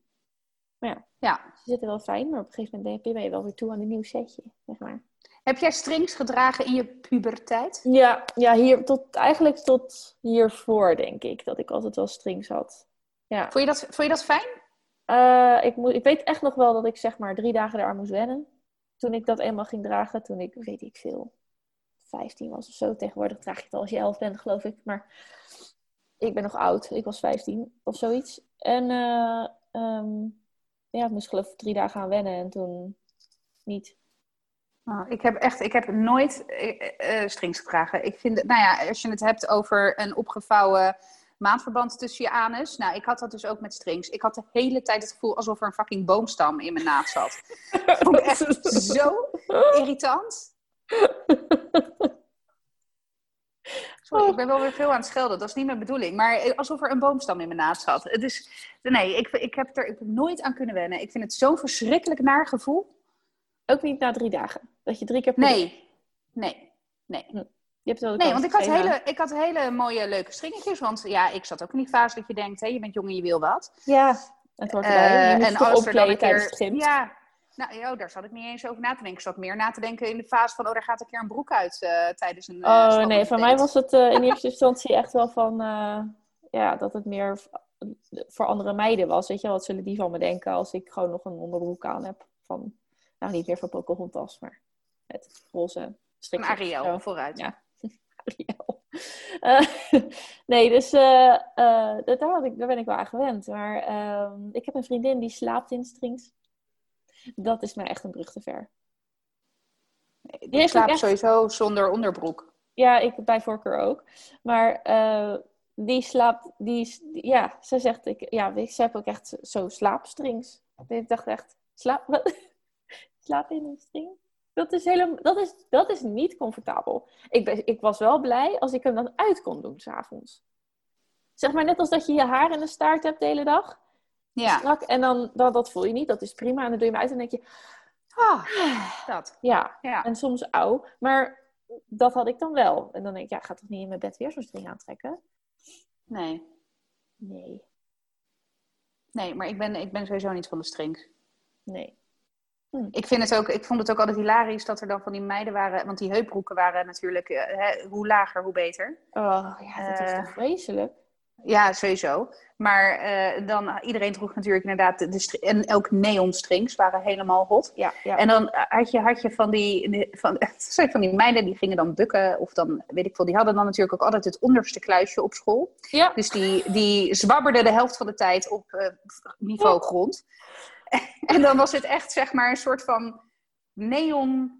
Maar ja, ja. ze zitten wel fijn, maar op een gegeven moment ben je wel weer toe aan een nieuw setje, zeg maar. Heb jij strings gedragen in je puberteit? Ja, ja hier, tot, eigenlijk tot hiervoor, denk ik, dat ik altijd wel strings had. Ja. Vond je dat, vond je dat fijn? Eh, ik, moet, ik weet echt nog wel dat ik zeg maar drie dagen eraan moest wennen. Toen ik dat eenmaal ging dragen, toen ik, weet ik veel, 15 was of zo. Tegenwoordig draag je het al als je 11 bent, geloof ik. Maar ik ben nog oud. Ik was 15 of zoiets. En eh, ehm, ja, ik moest geloof ik drie dagen aan wennen en toen niet. Oh, ik heb echt, ik heb nooit eh, eh, strings gedragen. Ik vind, nou ja, als je het hebt over een opgevouwen maandverband tussen je anus. Nou, ik had dat dus ook met strings. Ik had de hele tijd het gevoel alsof er een fucking boomstam in mijn naad zat. Vond ik echt zo irritant. Sorry, ik ben wel weer veel aan het schelden. Dat is niet mijn bedoeling. Maar alsof er een boomstam in mijn naad zat. Het is, nee, ik, ik heb er ik heb nooit aan kunnen wennen. Ik vind het zo'n verschrikkelijk naar gevoel. Ook niet na drie dagen. Dat je drie keer Nee, nee, nee. Je hebt wel Nee, want ik had, hele, ik had hele mooie leuke stringetjes. Want ja, ik zat ook in die fase dat je denkt, hè, je bent jong en je wil wat. Ja, het hoort erbij. Eh, je moet en als er dan een keer... Ja, nou, ja, daar zat ik niet eens over na te denken. Ik zat meer na te denken in de fase van, oh, daar gaat een keer een broek uit eh, tijdens een eh, Oh nee, voor mij was het eh, in eerste instantie echt wel van eh, ja, dat het meer voor andere meiden was. Weet je wel, wat zullen die van me denken als ik gewoon nog een onderbroek aan heb? Van, nou, niet meer van Pocahontas, maar met roze strikjes. Ariel, Zo. vooruit. Ja. Ariel. Eh, nee, dus eh, eh, daar, had ik, daar ben ik wel aan gewend. Maar ehm, ik heb een vriendin die slaapt in strings. Dat is mij echt een brug te ver. Ik heeft ook slaap echt- sowieso zonder onderbroek. Ja, ik bij voorkeur ook. Maar eh, die slaapt, die, die- ja, ze zegt, ik, ja, ik- ze hebben ook echt zo slaapstrings. Ik dacht echt, slaap, slaap in een string? Dat is, helemaal, dat is, dat is niet comfortabel. Ik, ben, ik was wel blij als ik hem dan uit kon doen s'avonds. Zeg maar net als dat je je haar in de staart hebt de hele dag. Ja, Strak, en dan, dan, dat voel je niet, dat is prima. En dan doe je hem uit en denk je, ah, dat. ja, Ja. en soms auw. Maar dat had ik dan wel. En dan denk ik, ja, ga toch niet in mijn bed weer zo'n string aantrekken? Nee. Nee, Nee, maar ik ben, ik ben sowieso niet van de strings. nee. Ik, vind het ook, ik vond het ook altijd hilarisch dat er dan van die meiden waren. Want die heupbroeken waren natuurlijk, eh, hè, hoe lager, hoe beter. Oh, ja, dat is Eh, toch vreselijk? Ja, sowieso. Maar eh, dan, iedereen droeg natuurlijk inderdaad de, en ook neonstrings waren helemaal hot. Ja, ja. En dan had je, had je van, die, van, van die meiden die gingen dan bukken. Of dan, weet ik veel, die hadden dan natuurlijk ook altijd het onderste kluisje op school. ja. Dus die, die zwabberden de helft van de tijd op eh, niveau grond. en dan was het echt, zeg maar, een soort van neon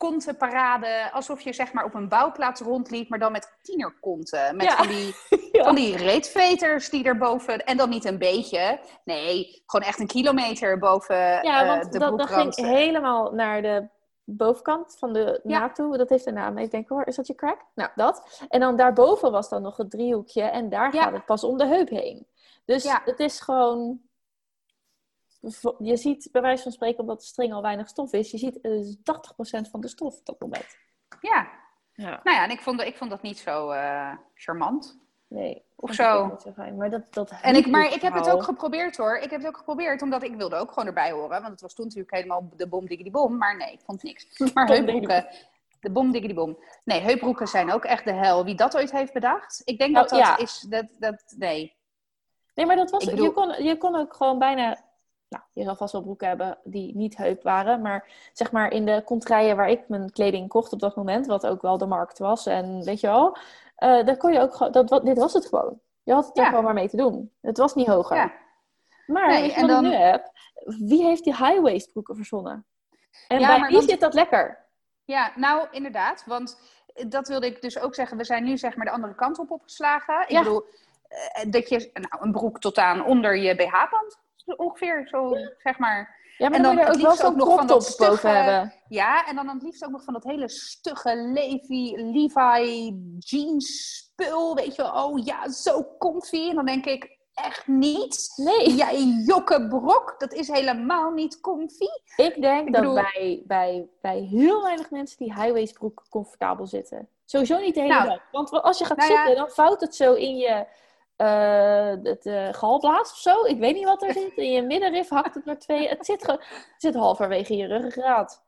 kontenparade. Alsof je, zeg maar, op een bouwplaats rondliep, maar dan met tienerkonten. Met Ja. van die Ja. van die reetveters die erboven, en dan niet een beetje, nee, gewoon echt een kilometer boven Ja, eh, want de dat, dat ging helemaal naar de bovenkant van de Ja. naad toe. Dat heeft een naam. Ik denk, hoor, is dat je crack? Nou, dat. En dan daarboven was dan nog het driehoekje. En daar gaat het pas om de heup heen. Dus Ja. het is gewoon... Je ziet, bij wijze van spreken, omdat de string al weinig stof is, je ziet eh, 80% van de stof op dat moment. Ja, Ja. nou ja, en ik vond, ik vond dat niet zo eh, charmant. Nee. Of zo. ook niet zo fijn. Maar dat, dat En ik, maar ik heb het ook geprobeerd hoor. Ik heb het ook geprobeerd, omdat ik wilde ook gewoon erbij horen. Want het was toen natuurlijk helemaal de bom die bom. Maar nee, ik vond niks. Maar heupbroeken, de bom die bom. Nee, heupbroeken zijn ook echt de hel. Wie dat ooit heeft bedacht, ik denk Oh, dat dat ja. is, dat, dat, nee. Nee, maar dat was, bedoel- je, kon, je kon ook gewoon bijna nou, je zal vast wel broeken hebben die niet heup waren. Maar zeg maar in de contraien waar ik mijn kleding kocht op dat moment, wat ook wel de markt was. En weet je wel, uh, daar kon je ook dat, dit was het gewoon. Je had het er gewoon maar mee te doen. Het was niet hoger. Ja. Maar nee, wat dan... ik nu heb, wie heeft die high waist broeken verzonnen? En bij wie zit dat lekker? Ja, nou inderdaad, want dat wilde ik dus ook zeggen. We zijn nu zeg maar de andere kant op opgeslagen. Ik bedoel, eh, dat je nou, een broek tot aan onder je BH-band ongeveer zo, zeg maar. Ja, maar en dan, dan ook wel zo'n nog van dat stugge, hebben. Ja, en dan het liefst ook nog van dat hele stugge Levi, Levi jeans spul. Weet je wel, oh ja, zo comfy. En dan denk ik, echt niet. Nee. Jij jokke brok, dat is helemaal niet comfy. Ik denk dat bij, bij, bij heel weinig mensen die highways broek comfortabel zitten. Sowieso niet de hele nou, dag. Want als je gaat nou zitten, dan vouwt het zo in je uh, het uh, galblaas of zo. Ik weet niet wat er zit. In je middenrif hakt het maar twee. Het zit, het zit halverwege je ruggengraat.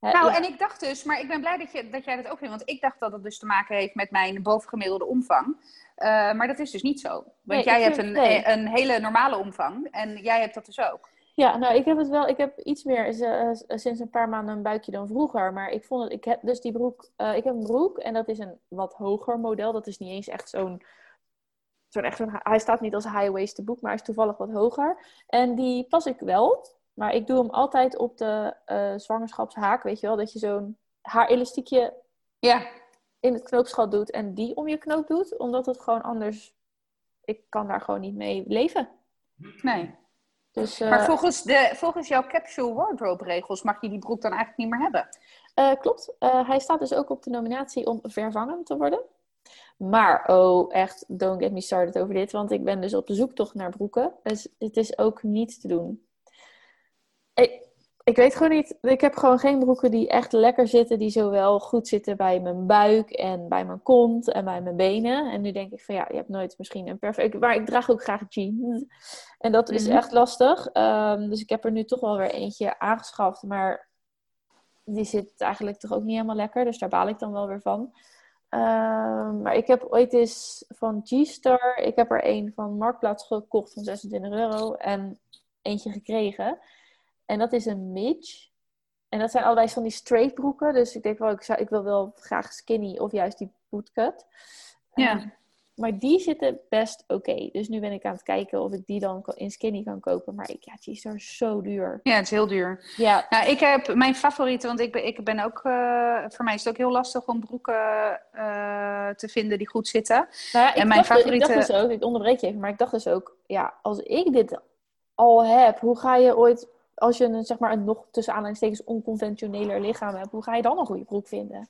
nou, en ik dacht dus, maar ik ben blij dat, je, dat jij dat ook vindt. Want ik dacht dat het dus te maken heeft met mijn bovengemiddelde omvang. Uh, maar dat is dus niet zo. Want nee, jij hebt een, een hele normale omvang. En jij hebt dat dus ook. Ja, nou, ik heb het wel. Ik heb iets meer sinds een paar maanden een buikje dan vroeger. Maar ik vond het. Ik heb dus die broek. ik heb een broek en dat is een wat hoger model. Dat is niet eens echt zo'n zo'n echt hij staat niet als high-waisted boek, maar hij is toevallig wat hoger. En die pas ik wel, maar ik doe hem altijd op de uh, zwangerschapshaak, weet je wel, dat je zo'n haarelastiekje ja. in het knoopsgat doet en die om je knoop doet, omdat het gewoon anders, ik kan daar gewoon niet mee leven. Nee. Dus, uh, maar volgens, de, volgens jouw capsule wardrobe regels mag je die broek dan eigenlijk niet meer hebben? Uh, klopt. hij staat dus ook op de nominatie om vervangen te worden. Maar, oh, echt, don't get me started over dit. Want ik ben dus op de zoektocht naar broeken. Dus het is ook niet te doen. Ik, ik weet gewoon niet. Ik heb gewoon geen broeken die echt lekker zitten. Die zowel goed zitten bij mijn buik en bij mijn kont en bij mijn benen. En nu denk ik van ja, je hebt nooit misschien een perfect. Maar ik draag ook graag jeans. En dat is mhm. echt lastig. Ehm, dus ik heb er nu toch wel weer eentje aangeschaft. Maar die zit eigenlijk toch ook niet helemaal lekker. Dus daar baal ik dan wel weer van. Ehm, maar ik heb ooit eens van G-Star, ik heb er een van Marktplaats gekocht van 26 euro en eentje gekregen. En dat is een midge. En dat zijn allebei van die straight broeken. Dus ik denk wel, ik, zou, ik wil wel graag skinny of juist die bootcut. Ja. Ehm, maar die zitten best oké. Dus nu ben ik aan het kijken of ik die dan in skinny kan kopen. Maar ik, ja, die is er zo duur. Ja, het is heel duur. Ja. Nou, ik heb mijn favorieten, want ik ben, ik ben ook... Uh, voor mij is het ook heel lastig om broeken uh, te vinden die goed zitten. Nou ja, ik en mijn dacht, favoriete... ik dacht dus ook, ik onderbreek je even, maar ik dacht dus ook... Ja, als ik dit al heb, hoe ga je ooit... Als je een, zeg maar, een nog tussen aanhalingstekens onconventioneler lichaam hebt, hoe ga je dan een goede broek vinden?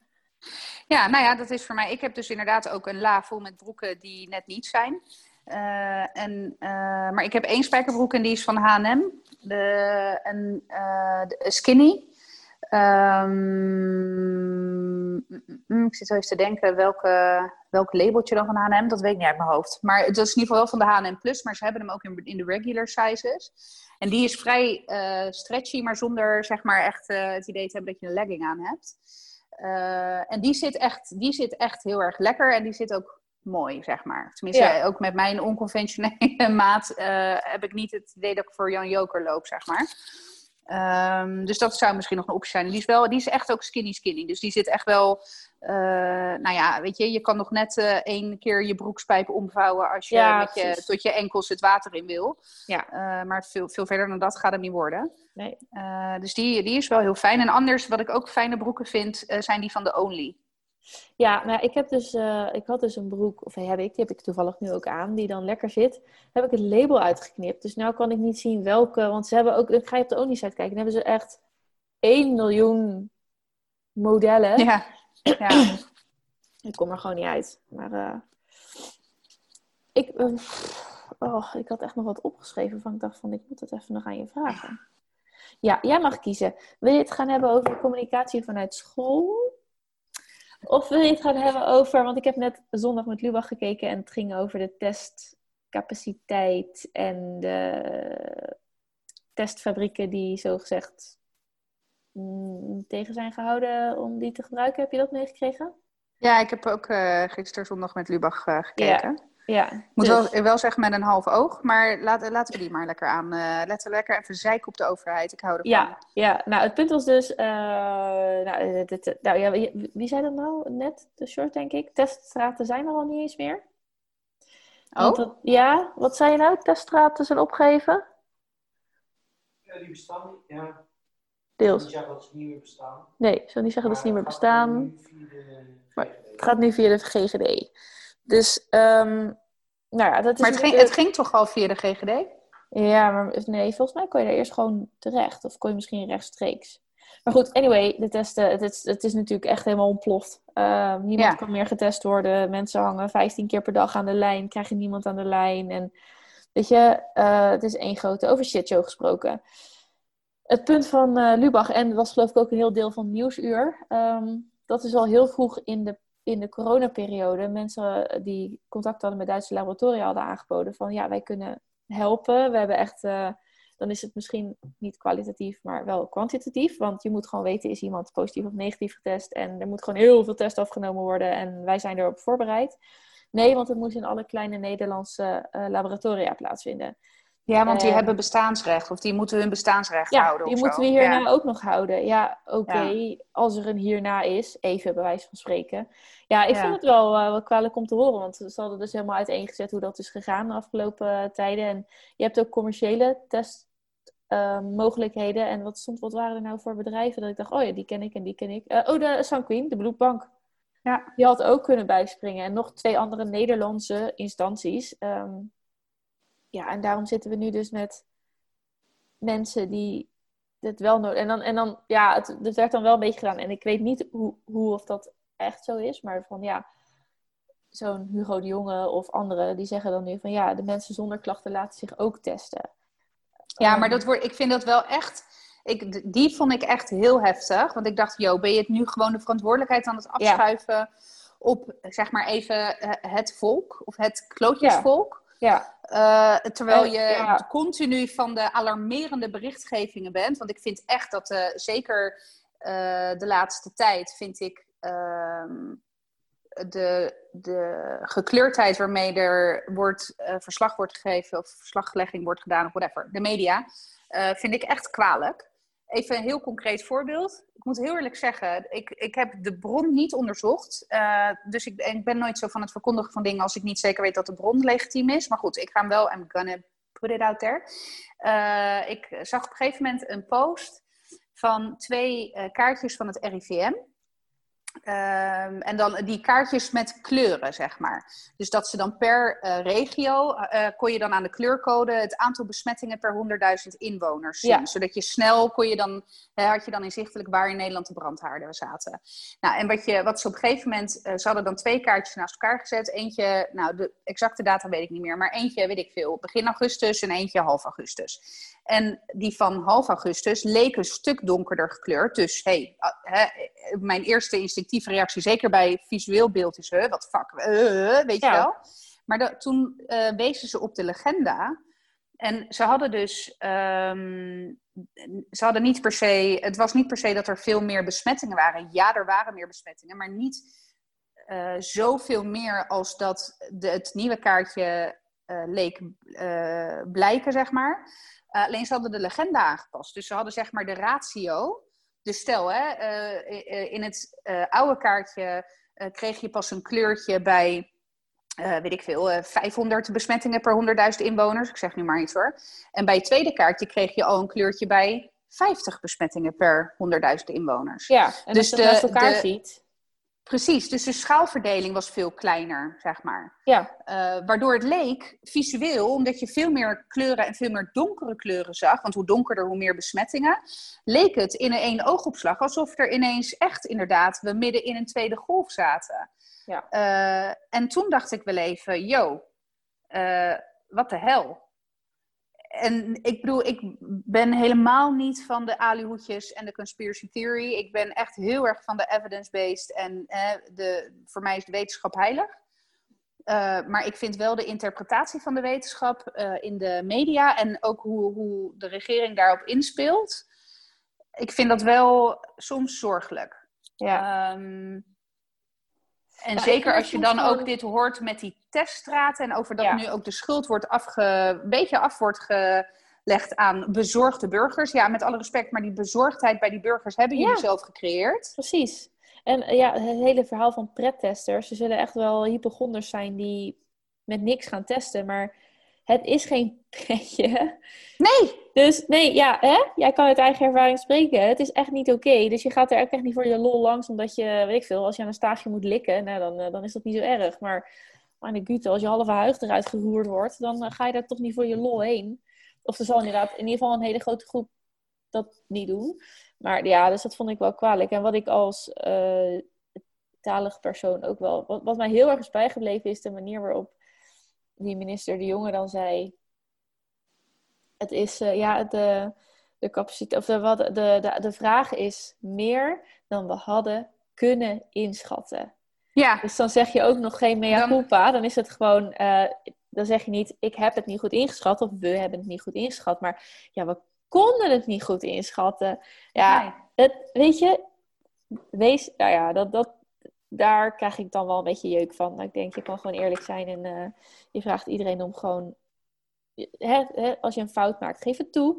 Ja, nou ja, dat is voor mij. Ik heb dus inderdaad ook een la vol met broeken die net niet zijn. Uh, en, uh, maar ik heb één spijkerbroek en die is van H&M. De, en, de skinny. Um, ik zit even te denken welke, welk labeltje dan van H&M. Dat weet ik niet uit mijn hoofd. Maar het is in ieder geval wel van de H&M Plus. Maar ze hebben hem ook in, in de regular sizes. En die is vrij stretchy, maar zonder zeg maar echt het idee te hebben dat je een legging aan hebt. Uh, en die zit, echt, die zit echt heel erg lekker en die zit ook mooi, zeg maar. Tenminste, ook met mijn onconventionele maat uh, heb ik niet het idee dat ik voor Jan Joker loop, zeg maar. Um, dus dat zou misschien nog een optie zijn. Die is, wel, die is echt ook skinny skinny. Dus die zit echt wel... Uh, nou ja, weet je, je kan nog net uh, één keer je broekspijpen omvouwen... als je, ja, met je tot je enkels het water in wil. Ja. Uh, maar veel, veel verder dan dat gaat het niet worden. Nee. dus die, die is wel heel fijn. En anders, wat ik ook fijne broeken vind, zijn die van de Only. Ja, nou, ik, heb dus, uh, ik had dus een broek, of heb ik, die heb ik toevallig nu ook aan, die dan lekker zit. heb ik het label uitgeknipt. Dus nu kan ik niet zien welke, want ze hebben ook, ik ga je op de Only-site kijken, dan hebben ze echt 1 miljoen modellen. Ja, ja. ik kom er gewoon niet uit. Maar uh, ik, uh, oh, ik had echt nog wat opgeschreven van ik dacht van, ik moet het even nog aan je vragen. Ja, jij mag kiezen. Wil je het gaan hebben over communicatie vanuit school? Of wil je het gaan hebben over, want ik heb net zondag met Lubach gekeken en het ging over de testcapaciteit en de testfabrieken die zogezegd mm, tegen zijn gehouden om die te gebruiken. Heb je dat meegekregen? Ja, ik heb ook uh, gisteren zondag met Lubach uh, gekeken. Ja, Moet dus- wel, wel zeggen met een half oog, maar laat, laten we die maar lekker aan. eh letten lekker even zeiken op de overheid. Ik hou ervan. Ja, ja, nou het punt was dus, eh, nou, dit- dit- nou ja, wie, zei dat nou net? De short denk ik. Teststraten zijn er al niet eens meer. Want Oh, dat- ja, wat zei je nou? Teststraten zijn opgegeven? Ja, die bestaan niet. Ja, ik Deels. niet zeggen dat ze niet meer bestaan. Nee, ik zou niet zeggen dat ze niet meer bestaan. gaat nu via de Maar. Het gaat nu via de GGD. Dus, ehm, nou ja, dat is maar het ging, het ging toch al via de GGD? Ja, maar nee, volgens mij kon je daar eerst gewoon terecht. Of kon je misschien rechtstreeks. Maar goed, anyway, de testen, het is, het is natuurlijk echt helemaal ontploft. Ehm, niemand Ja. kan meer getest worden. Mensen hangen 15 keer per dag aan de lijn, krijg je niemand aan de lijn. En weet je, eh, het is één grote over shitshow gesproken. Het punt van eh, Lubach, en dat was geloof ik ook een heel deel van Nieuwsuur, ehm, dat is al heel vroeg in de, in de coronaperiode. Mensen die contact hadden met Duitse laboratoria hadden aangeboden van ja, wij kunnen helpen. We hebben echt, eh, dan is het misschien niet kwalitatief, maar wel kwantitatief. Want je moet gewoon weten, is iemand positief of negatief getest? En er moet gewoon heel veel test afgenomen worden en wij zijn erop voorbereid. Nee, want het moest in alle kleine Nederlandse eh, laboratoria plaatsvinden. Ja, want die Eh, hebben bestaansrecht. Of die moeten hun bestaansrecht Ja, houden. die of moeten zo. we hierna Ja. ook nog houden. Ja, oké, als er een hierna is, even bij wijze van spreken. Ja, ik Ja. vond het wel, eh, wel kwalijk om te horen, want ze hadden dus helemaal uiteengezet hoe dat is gegaan de afgelopen eh, tijden. En je hebt ook commerciële testmogelijkheden. en wat, stond, wat waren er nou voor bedrijven dat ik dacht, oh ja, die ken ik en die ken ik. Eh, oh, de Sanquin, de bloedbank. Ja. Die had ook kunnen bijspringen. En nog twee andere Nederlandse instanties. Ehm, ja, en daarom zitten we nu dus met mensen die dit wel nodig En dan, en dan ja, het, het werd dan wel een beetje gedaan. En ik weet niet hoe, hoe of dat echt zo is, maar van ja, zo'n Hugo de Jonge of anderen, die zeggen dan nu van ja, de mensen zonder klachten laten zich ook testen. Ja, Ehm, maar dat wordt, ik vind dat wel echt. Ik, die vond ik echt heel heftig. Want ik dacht, joh, ben je het nu gewoon de verantwoordelijkheid aan het afschuiven op, zeg maar even, eh, het volk of het klootjesvolk? Ja, Eh, terwijl je ja. continu van de alarmerende berichtgevingen bent. Want ik vind echt dat, eh, zeker eh, de laatste tijd, vind ik ehm, de, de gekleurdheid waarmee er wordt, verslag wordt gegeven of verslaglegging wordt gedaan of whatever, de media, vind ik echt kwalijk. Even een heel concreet voorbeeld. Ik moet heel eerlijk zeggen, ik, ik heb de bron niet onderzocht. eh, dus ik, ik ben nooit zo van het verkondigen van dingen als ik niet zeker weet dat de bron legitiem is. Maar goed, ik ga hem wel, I'm gonna put it out there. Eh, ik zag op een gegeven moment een post van twee eh, kaartjes van het RIVM. Ehm, en dan die kaartjes met kleuren, zeg maar. Dus dat ze dan per eh, regio, eh, kon je dan aan de kleurcode het aantal besmettingen per 100.000 inwoners zien. Ja. Zodat je snel kon je dan, had je dan inzichtelijk waar in Nederland de brandhaarden zaten. Nou, en wat, je, wat ze op een gegeven moment, eh, ze hadden dan twee kaartjes naast elkaar gezet. Eentje, nou de exacte data weet ik niet meer, maar eentje weet ik veel, begin augustus en eentje half augustus. En die van half augustus leek een stuk donkerder gekleurd. Dus hey, ah, hè, mijn eerste instinctieve reactie, zeker bij visueel beeld, is: huh, wat fuck, eh, weet je wel. Maar da- toen eh, wezen ze op de legenda. En ze hadden dus, ehm, ze hadden niet per se, het was niet per se dat er veel meer besmettingen waren. Ja, er waren meer besmettingen, maar niet eh, zoveel meer als dat de, het nieuwe kaartje leek eh, blijken, zeg maar. Uh, alleen ze hadden de legenda aangepast. Dus ze hadden zeg maar de ratio. Dus stel, hè, uh, in het uh, oude kaartje uh, kreeg je pas een kleurtje bij, uh, weet ik veel, 500 besmettingen per 100.000 inwoners. Ik zeg nu maar iets hoor. En bij het tweede kaartje kreeg je al een kleurtje bij 50 besmettingen per 100.000 inwoners. Ja, en dus als je het naast elkaar de, ziet. Precies, dus de schaalverdeling was veel kleiner, zeg maar. Ja. Uh, waardoor het leek, visueel, omdat je veel meer kleuren en veel meer donkere kleuren zag, want hoe donkerder, hoe meer besmettingen, leek het in een één oogopslag alsof er ineens echt inderdaad we midden in een tweede golf zaten. Ja. Uh, en toen dacht ik wel even, yo, uh, wat de hel? En ik bedoel, ik ben helemaal niet van de alihoedjes en de conspiracy theory. Ik ben echt heel erg van de evidence-based en eh, de, voor mij is de wetenschap heilig. Uh, maar ik vind wel de interpretatie van de wetenschap uh, in de media en ook hoe, hoe de regering daarop inspeelt. Ik vind dat wel soms zorgelijk. Ja. Um, En ik zeker als je dan ook dit hoort met die teststraten en over dat Ja. nu ook de schuld wordt afge, een beetje af wordt gelegd aan bezorgde burgers. Ja, met alle respect, maar die bezorgdheid bij die burgers hebben jullie Ja. zelf gecreëerd. Precies. En eh, ja, het hele verhaal van prettesters. Er zullen echt wel hypochonders zijn die met niks gaan testen. Maar het is geen pretje. Nee, Dus nee, ja, hè? jij kan uit eigen ervaring spreken. Het is echt niet oké. Dus je gaat er ook echt niet voor je lol langs. Omdat je, weet ik veel, als je aan een staafje moet likken. Nou, dan, eh, dan is dat niet zo erg. Maar aan de gute, als je halve huig eruit geroerd wordt. Dan eh, ga je daar toch niet voor je lol heen. Of er zal inderdaad in ieder geval een hele grote groep dat niet doen. Maar ja, dus dat vond ik wel kwalijk. En wat ik als eh talig persoon ook wel... Wat, wat mij heel erg is bijgebleven is de manier waarop die minister De Jonge dan zei... Het is, eh, ja, de, de capaciteit... Of de, wat, de, de, de vraag is meer dan we hadden kunnen inschatten. ja, Dus dan zeg je ook nog geen mea culpa. Dan is het gewoon... eh, dan zeg je niet, ik heb het niet goed ingeschat. Of we hebben het niet goed ingeschat. Maar ja, we konden het niet goed inschatten. Ja, het, weet je, wees, nou ja, dat, dat, daar krijg ik dan wel een beetje jeuk van. Ik denk, je kan gewoon eerlijk zijn en eh, je vraagt iedereen om gewoon, hè, hè, als je een fout maakt, geef het toe.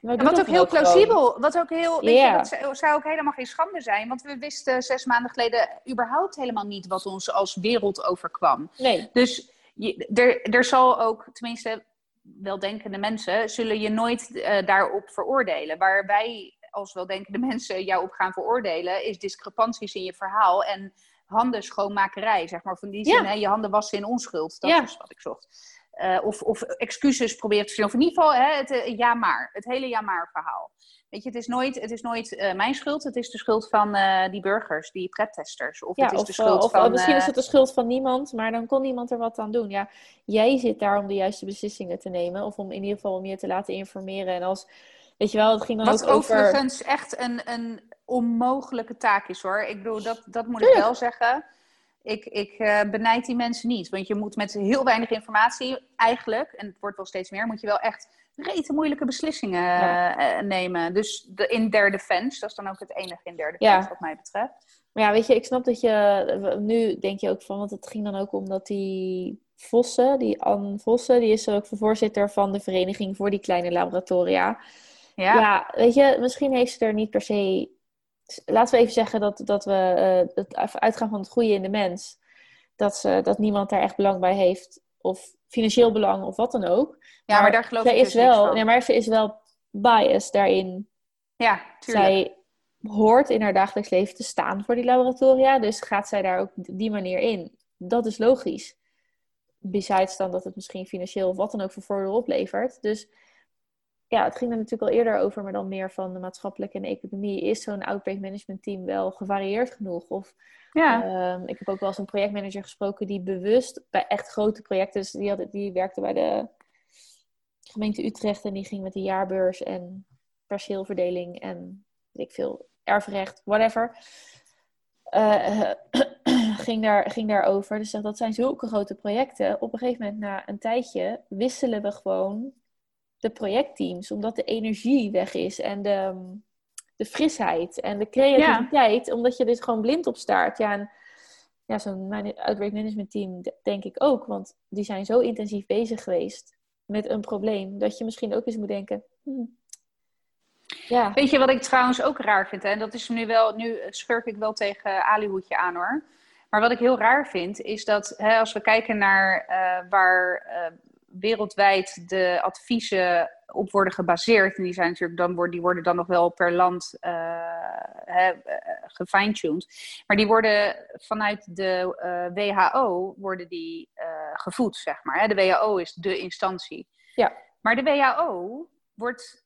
Maar wat ook heel gewoon. plausibel, wat ook heel, weet Ja. je, dat zou- ook helemaal geen schande zijn. Want we wisten zes maanden geleden überhaupt helemaal niet wat ons als wereld overkwam. Nee, Dus je, er, er zal ook, tenminste weldenkende mensen, zullen je nooit eh, daarop veroordelen. Waar wij als weldenkende mensen jou op gaan veroordelen, is discrepanties in je verhaal en handen schoonmakerij, zeg maar. Van die zin, Ja. hè, je handen wassen in onschuld. Dat Ja. is wat ik zocht. Eh, of, of excuses probeert te vinden. Of in ieder geval hè, het eh, ja maar. Het hele ja maar verhaal. Weet je, het is nooit, het is nooit eh, mijn schuld. Het is de schuld van die burgers, die prettesters. Of ja, het is of, de schuld of van... eh, misschien is het de schuld van niemand, maar dan kon niemand er wat aan doen. Ja, jij zit daar om de juiste beslissingen te nemen, of om in ieder geval om je te laten informeren. En als, weet je wel, het ging dan Wat ook over... overigens echt een, een onmogelijke taak is hoor. Ik bedoel, dat, dat moet ik wel zeggen. Ik, ik eh, benijd die mensen niet. Want je moet met heel weinig informatie eigenlijk, en het wordt wel steeds meer, moet je wel echt rete moeilijke beslissingen Ja. eh, nemen. Dus de, in their defense, dat is dan ook het enige in their Ja. defense wat mij betreft. Maar ja, weet je, ik snap dat je... Nu denk je ook van, want het ging dan ook om dat die Vossen, die Anne Vossen, die is ook voorzitter van de Vereniging voor die kleine laboratoria. Ja, Ja, weet je, misschien heeft ze er niet per se... Laten we even zeggen dat, dat we eh, het uitgaan van het goede in de mens, dat, ze, dat niemand daar echt belang bij heeft, of financieel belang, of wat dan ook. ja maar daar geloof ik is dus wel, nee, maar ze is wel biased daarin. Ja, tuurlijk. Zij hoort in haar dagelijks leven te staan voor die laboratoria, dus gaat zij daar ook die manier in. Dat is logisch. Besides dan dat het misschien financieel of wat dan ook voor voordeel oplevert. Dus ja, het ging er natuurlijk al eerder over, maar dan meer van de maatschappelijke en economie. Is zo'n outbreak management team wel gevarieerd genoeg? Of Ja. Ehm, ik heb ook wel eens een projectmanager gesproken die bewust bij echt grote projecten, dus die, had, die werkte bij de gemeente Utrecht en die ging met de jaarbeurs en perceelverdeling en weet ik veel, erfrecht, whatever. eh, ging, daar, ging daarover. Dus dat zijn zulke grote projecten. Op een gegeven moment, na een tijdje, wisselen we gewoon de projectteams, omdat de energie weg is en de, de frisheid en de creativiteit, omdat je dus gewoon blind op staart. Ja, en ja, zo'n outbreak management team denk ik ook, want die zijn zo intensief bezig geweest met een probleem, dat je misschien ook eens moet denken, hmm, ja, Weet je wat ik trouwens ook raar vind? Hè? En dat is nu wel, nu schurk ik wel tegen Alihoedje aan hoor. Maar wat ik heel raar vind, is dat hè, als we kijken naar eh, waar eh, wereldwijd de adviezen op worden gebaseerd, en die zijn natuurlijk dan worden, die worden dan nog wel per land eh, gefine-tuned. Maar die worden vanuit de eh, WHO worden die gevoed, zeg maar. De WHO is de instantie. Ja. Maar de WHO wordt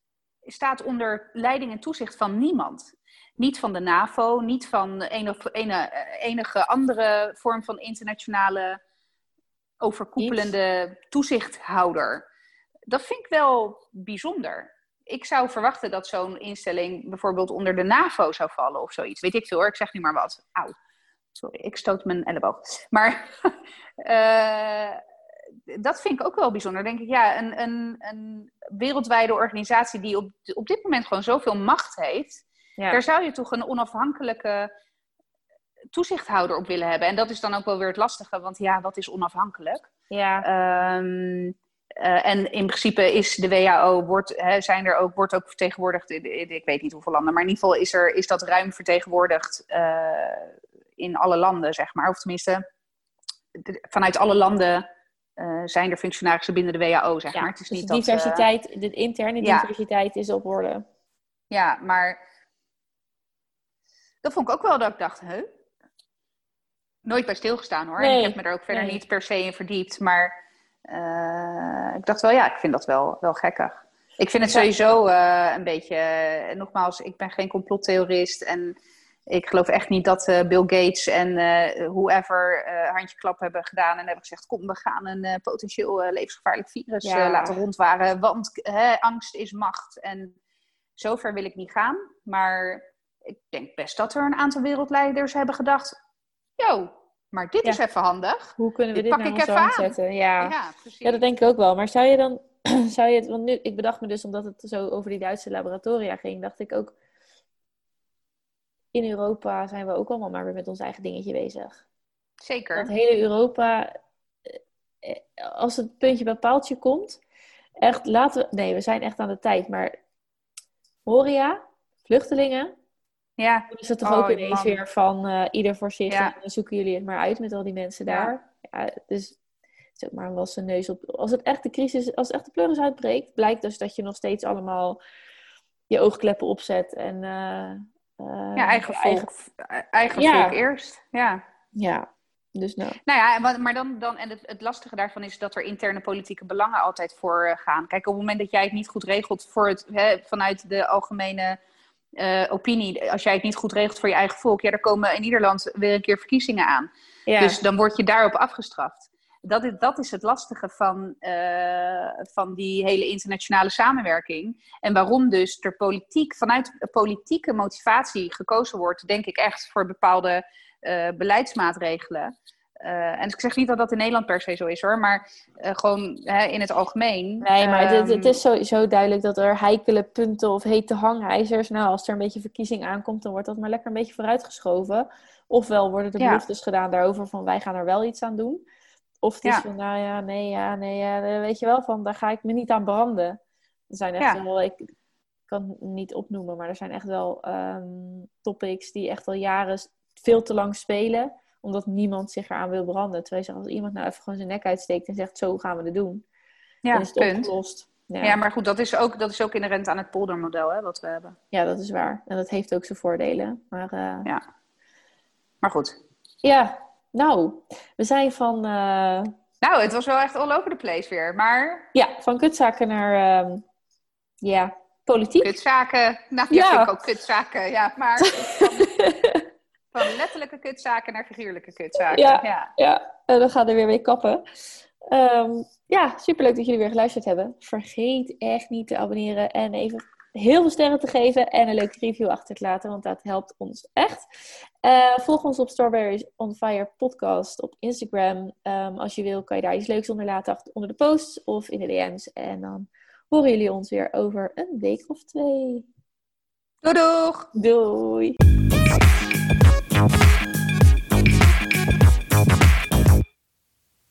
staat onder leiding en toezicht van niemand. Niet van de NAVO, niet van enig, ene- enige andere vorm van internationale overkoepelende toezichthouder. Dat vind ik wel bijzonder. Ik zou verwachten dat zo'n instelling bijvoorbeeld onder de NAVO zou vallen of zoiets. Weet ik veel hoor, ik zeg nu maar wat. Auw. Sorry, ik stoot mijn elleboog. Maar eh, dat vind ik ook wel bijzonder. Denk ik, ja, een, een, een wereldwijde organisatie die op, op dit moment gewoon zoveel macht heeft, ja. daar zou je toch een onafhankelijke toezichthouder op willen hebben. En dat is dan ook wel weer het lastige, want ja, wat is onafhankelijk? Ja. Ehm, eh, en in principe is de WHO, wordt, hè, zijn er ook, wordt ook vertegenwoordigd, in, in- ik weet niet hoeveel landen, maar in ieder geval is, er, is dat ruim vertegenwoordigd eh, in alle landen, zeg maar. Of tenminste, de- vanuit alle landen eh, zijn er functionarissen binnen de WHO, zeg ja. maar. Het is dus niet de dat, diversiteit, de interne ja. diversiteit is op orde. ja, maar dat vond ik ook wel dat ik dacht, huh? Nooit bij stilgestaan hoor. Nee, ik heb me er ook verder nee. niet per se in verdiept. Maar eh, ik dacht wel, ja, ik vind dat wel, wel gekkig. Ik vind het Ja. sowieso eh, een beetje, eh, nogmaals, ik ben geen complottheorist. En ik geloof echt niet dat Bill Gates en whoever handjeklap hebben gedaan. En hebben gezegd, kom, we gaan een potentieel levensgevaarlijk virus Ja. laten rondwaren. Want angst is macht. En zover wil ik niet gaan. Maar ik denk best dat er een aantal wereldleiders hebben gedacht... Yo, maar dit Ja. is even handig. Hoe kunnen we Dit dit pak nou ik even zetten? Ja. Ja, precies. ja, dat denk ik ook wel. Maar zou je dan, zou je het, want nu, ik bedacht me dus omdat het zo over die Duitse laboratoria ging, dacht ik ook, in Europa zijn we ook allemaal maar weer met ons eigen dingetje bezig. Zeker. Dat hele Europa, eh, eh, als het puntje bij paaltje komt, echt laten we, nee, we zijn echt aan de tijd, maar horeca, vluchtelingen, Ja, dan is het toch Oh, ook ineens man. weer van eh, ieder voor zich Ja. en dan zoeken jullie het maar uit met al die mensen daar. Ja, dus ook maar een wassen neus op. Als het echt de crisis, als het echt de pleuris uitbreekt, blijkt dus dat je nog steeds allemaal je oogkleppen opzet en eh, eh, ja eigen volk, eigen Ja. volk eerst. Ja. Ja, dus nou. Nou ja, maar dan, dan en het, het lastige daarvan is dat er interne politieke belangen altijd voor gaan. Kijk, op het moment dat jij het niet goed regelt voor het, hè, vanuit de algemene eh, opinie, als jij het niet goed regelt voor je eigen volk, ja, er komen in ieder land weer een keer verkiezingen aan. Ja, Dus dan word je daarop afgestraft. Dat is, dat is het lastige van, eh, van die hele internationale samenwerking. En waarom dus er politiek, vanuit politieke motivatie gekozen wordt, denk ik echt voor bepaalde eh, beleidsmaatregelen. Eh, en ik zeg niet dat dat in Nederland per se zo is hoor, maar eh, gewoon hè, in het algemeen. Nee, maar het, het Ehm, is sowieso duidelijk dat er heikele punten of hete hangijzers, nou, als er een beetje verkiezing aankomt, dan wordt dat maar lekker een beetje vooruitgeschoven. Ofwel worden er Ja. beloftes gedaan daarover van wij gaan er wel iets aan doen. Of het is van, nou ja, nee, ja, nee, ja, eh, weet je wel, van daar ga ik me niet aan branden. Er zijn echt Ja. wel, ik kan het niet opnoemen, maar er zijn echt wel ehm, topics die echt al jaren veel te lang spelen, omdat niemand zich eraan wil branden. Terwijl je zegt, als iemand nou even gewoon zijn nek uitsteekt en zegt, zo gaan we het doen, ja, dan is het punt. opgelost. Ja. maar goed, dat is ook, dat is ook inherent aan het poldermodel hè, wat we hebben. Ja, dat is waar. En dat heeft ook zijn voordelen. Maar eh, ja. Maar goed. nou, we zijn van, eh, Nou, het was wel echt all over the place weer. Maar ja, van kutzaken naar ehm, ja, politiek. Kutzaken. Nou ja, Ja. vind ik ook kutzaken. Ja, maar van, letterlijke kutzaken naar figuurlijke kutzaken. Ja. ja. Ja, en we gaan er weer mee kappen. Ehm, ja, superleuk dat jullie weer geluisterd hebben. Vergeet echt niet te abonneren en even heel veel sterren te geven en een leuke review achter te laten, want dat helpt ons echt. Eh, volg ons op Strawberries on Fire podcast op Instagram. Ehm, als je wil, kan je daar iets leuks onder laten achter, onder de posts of in de DM's. En dan horen jullie ons weer over een week of twee. Doei doeg! Doei! Bye.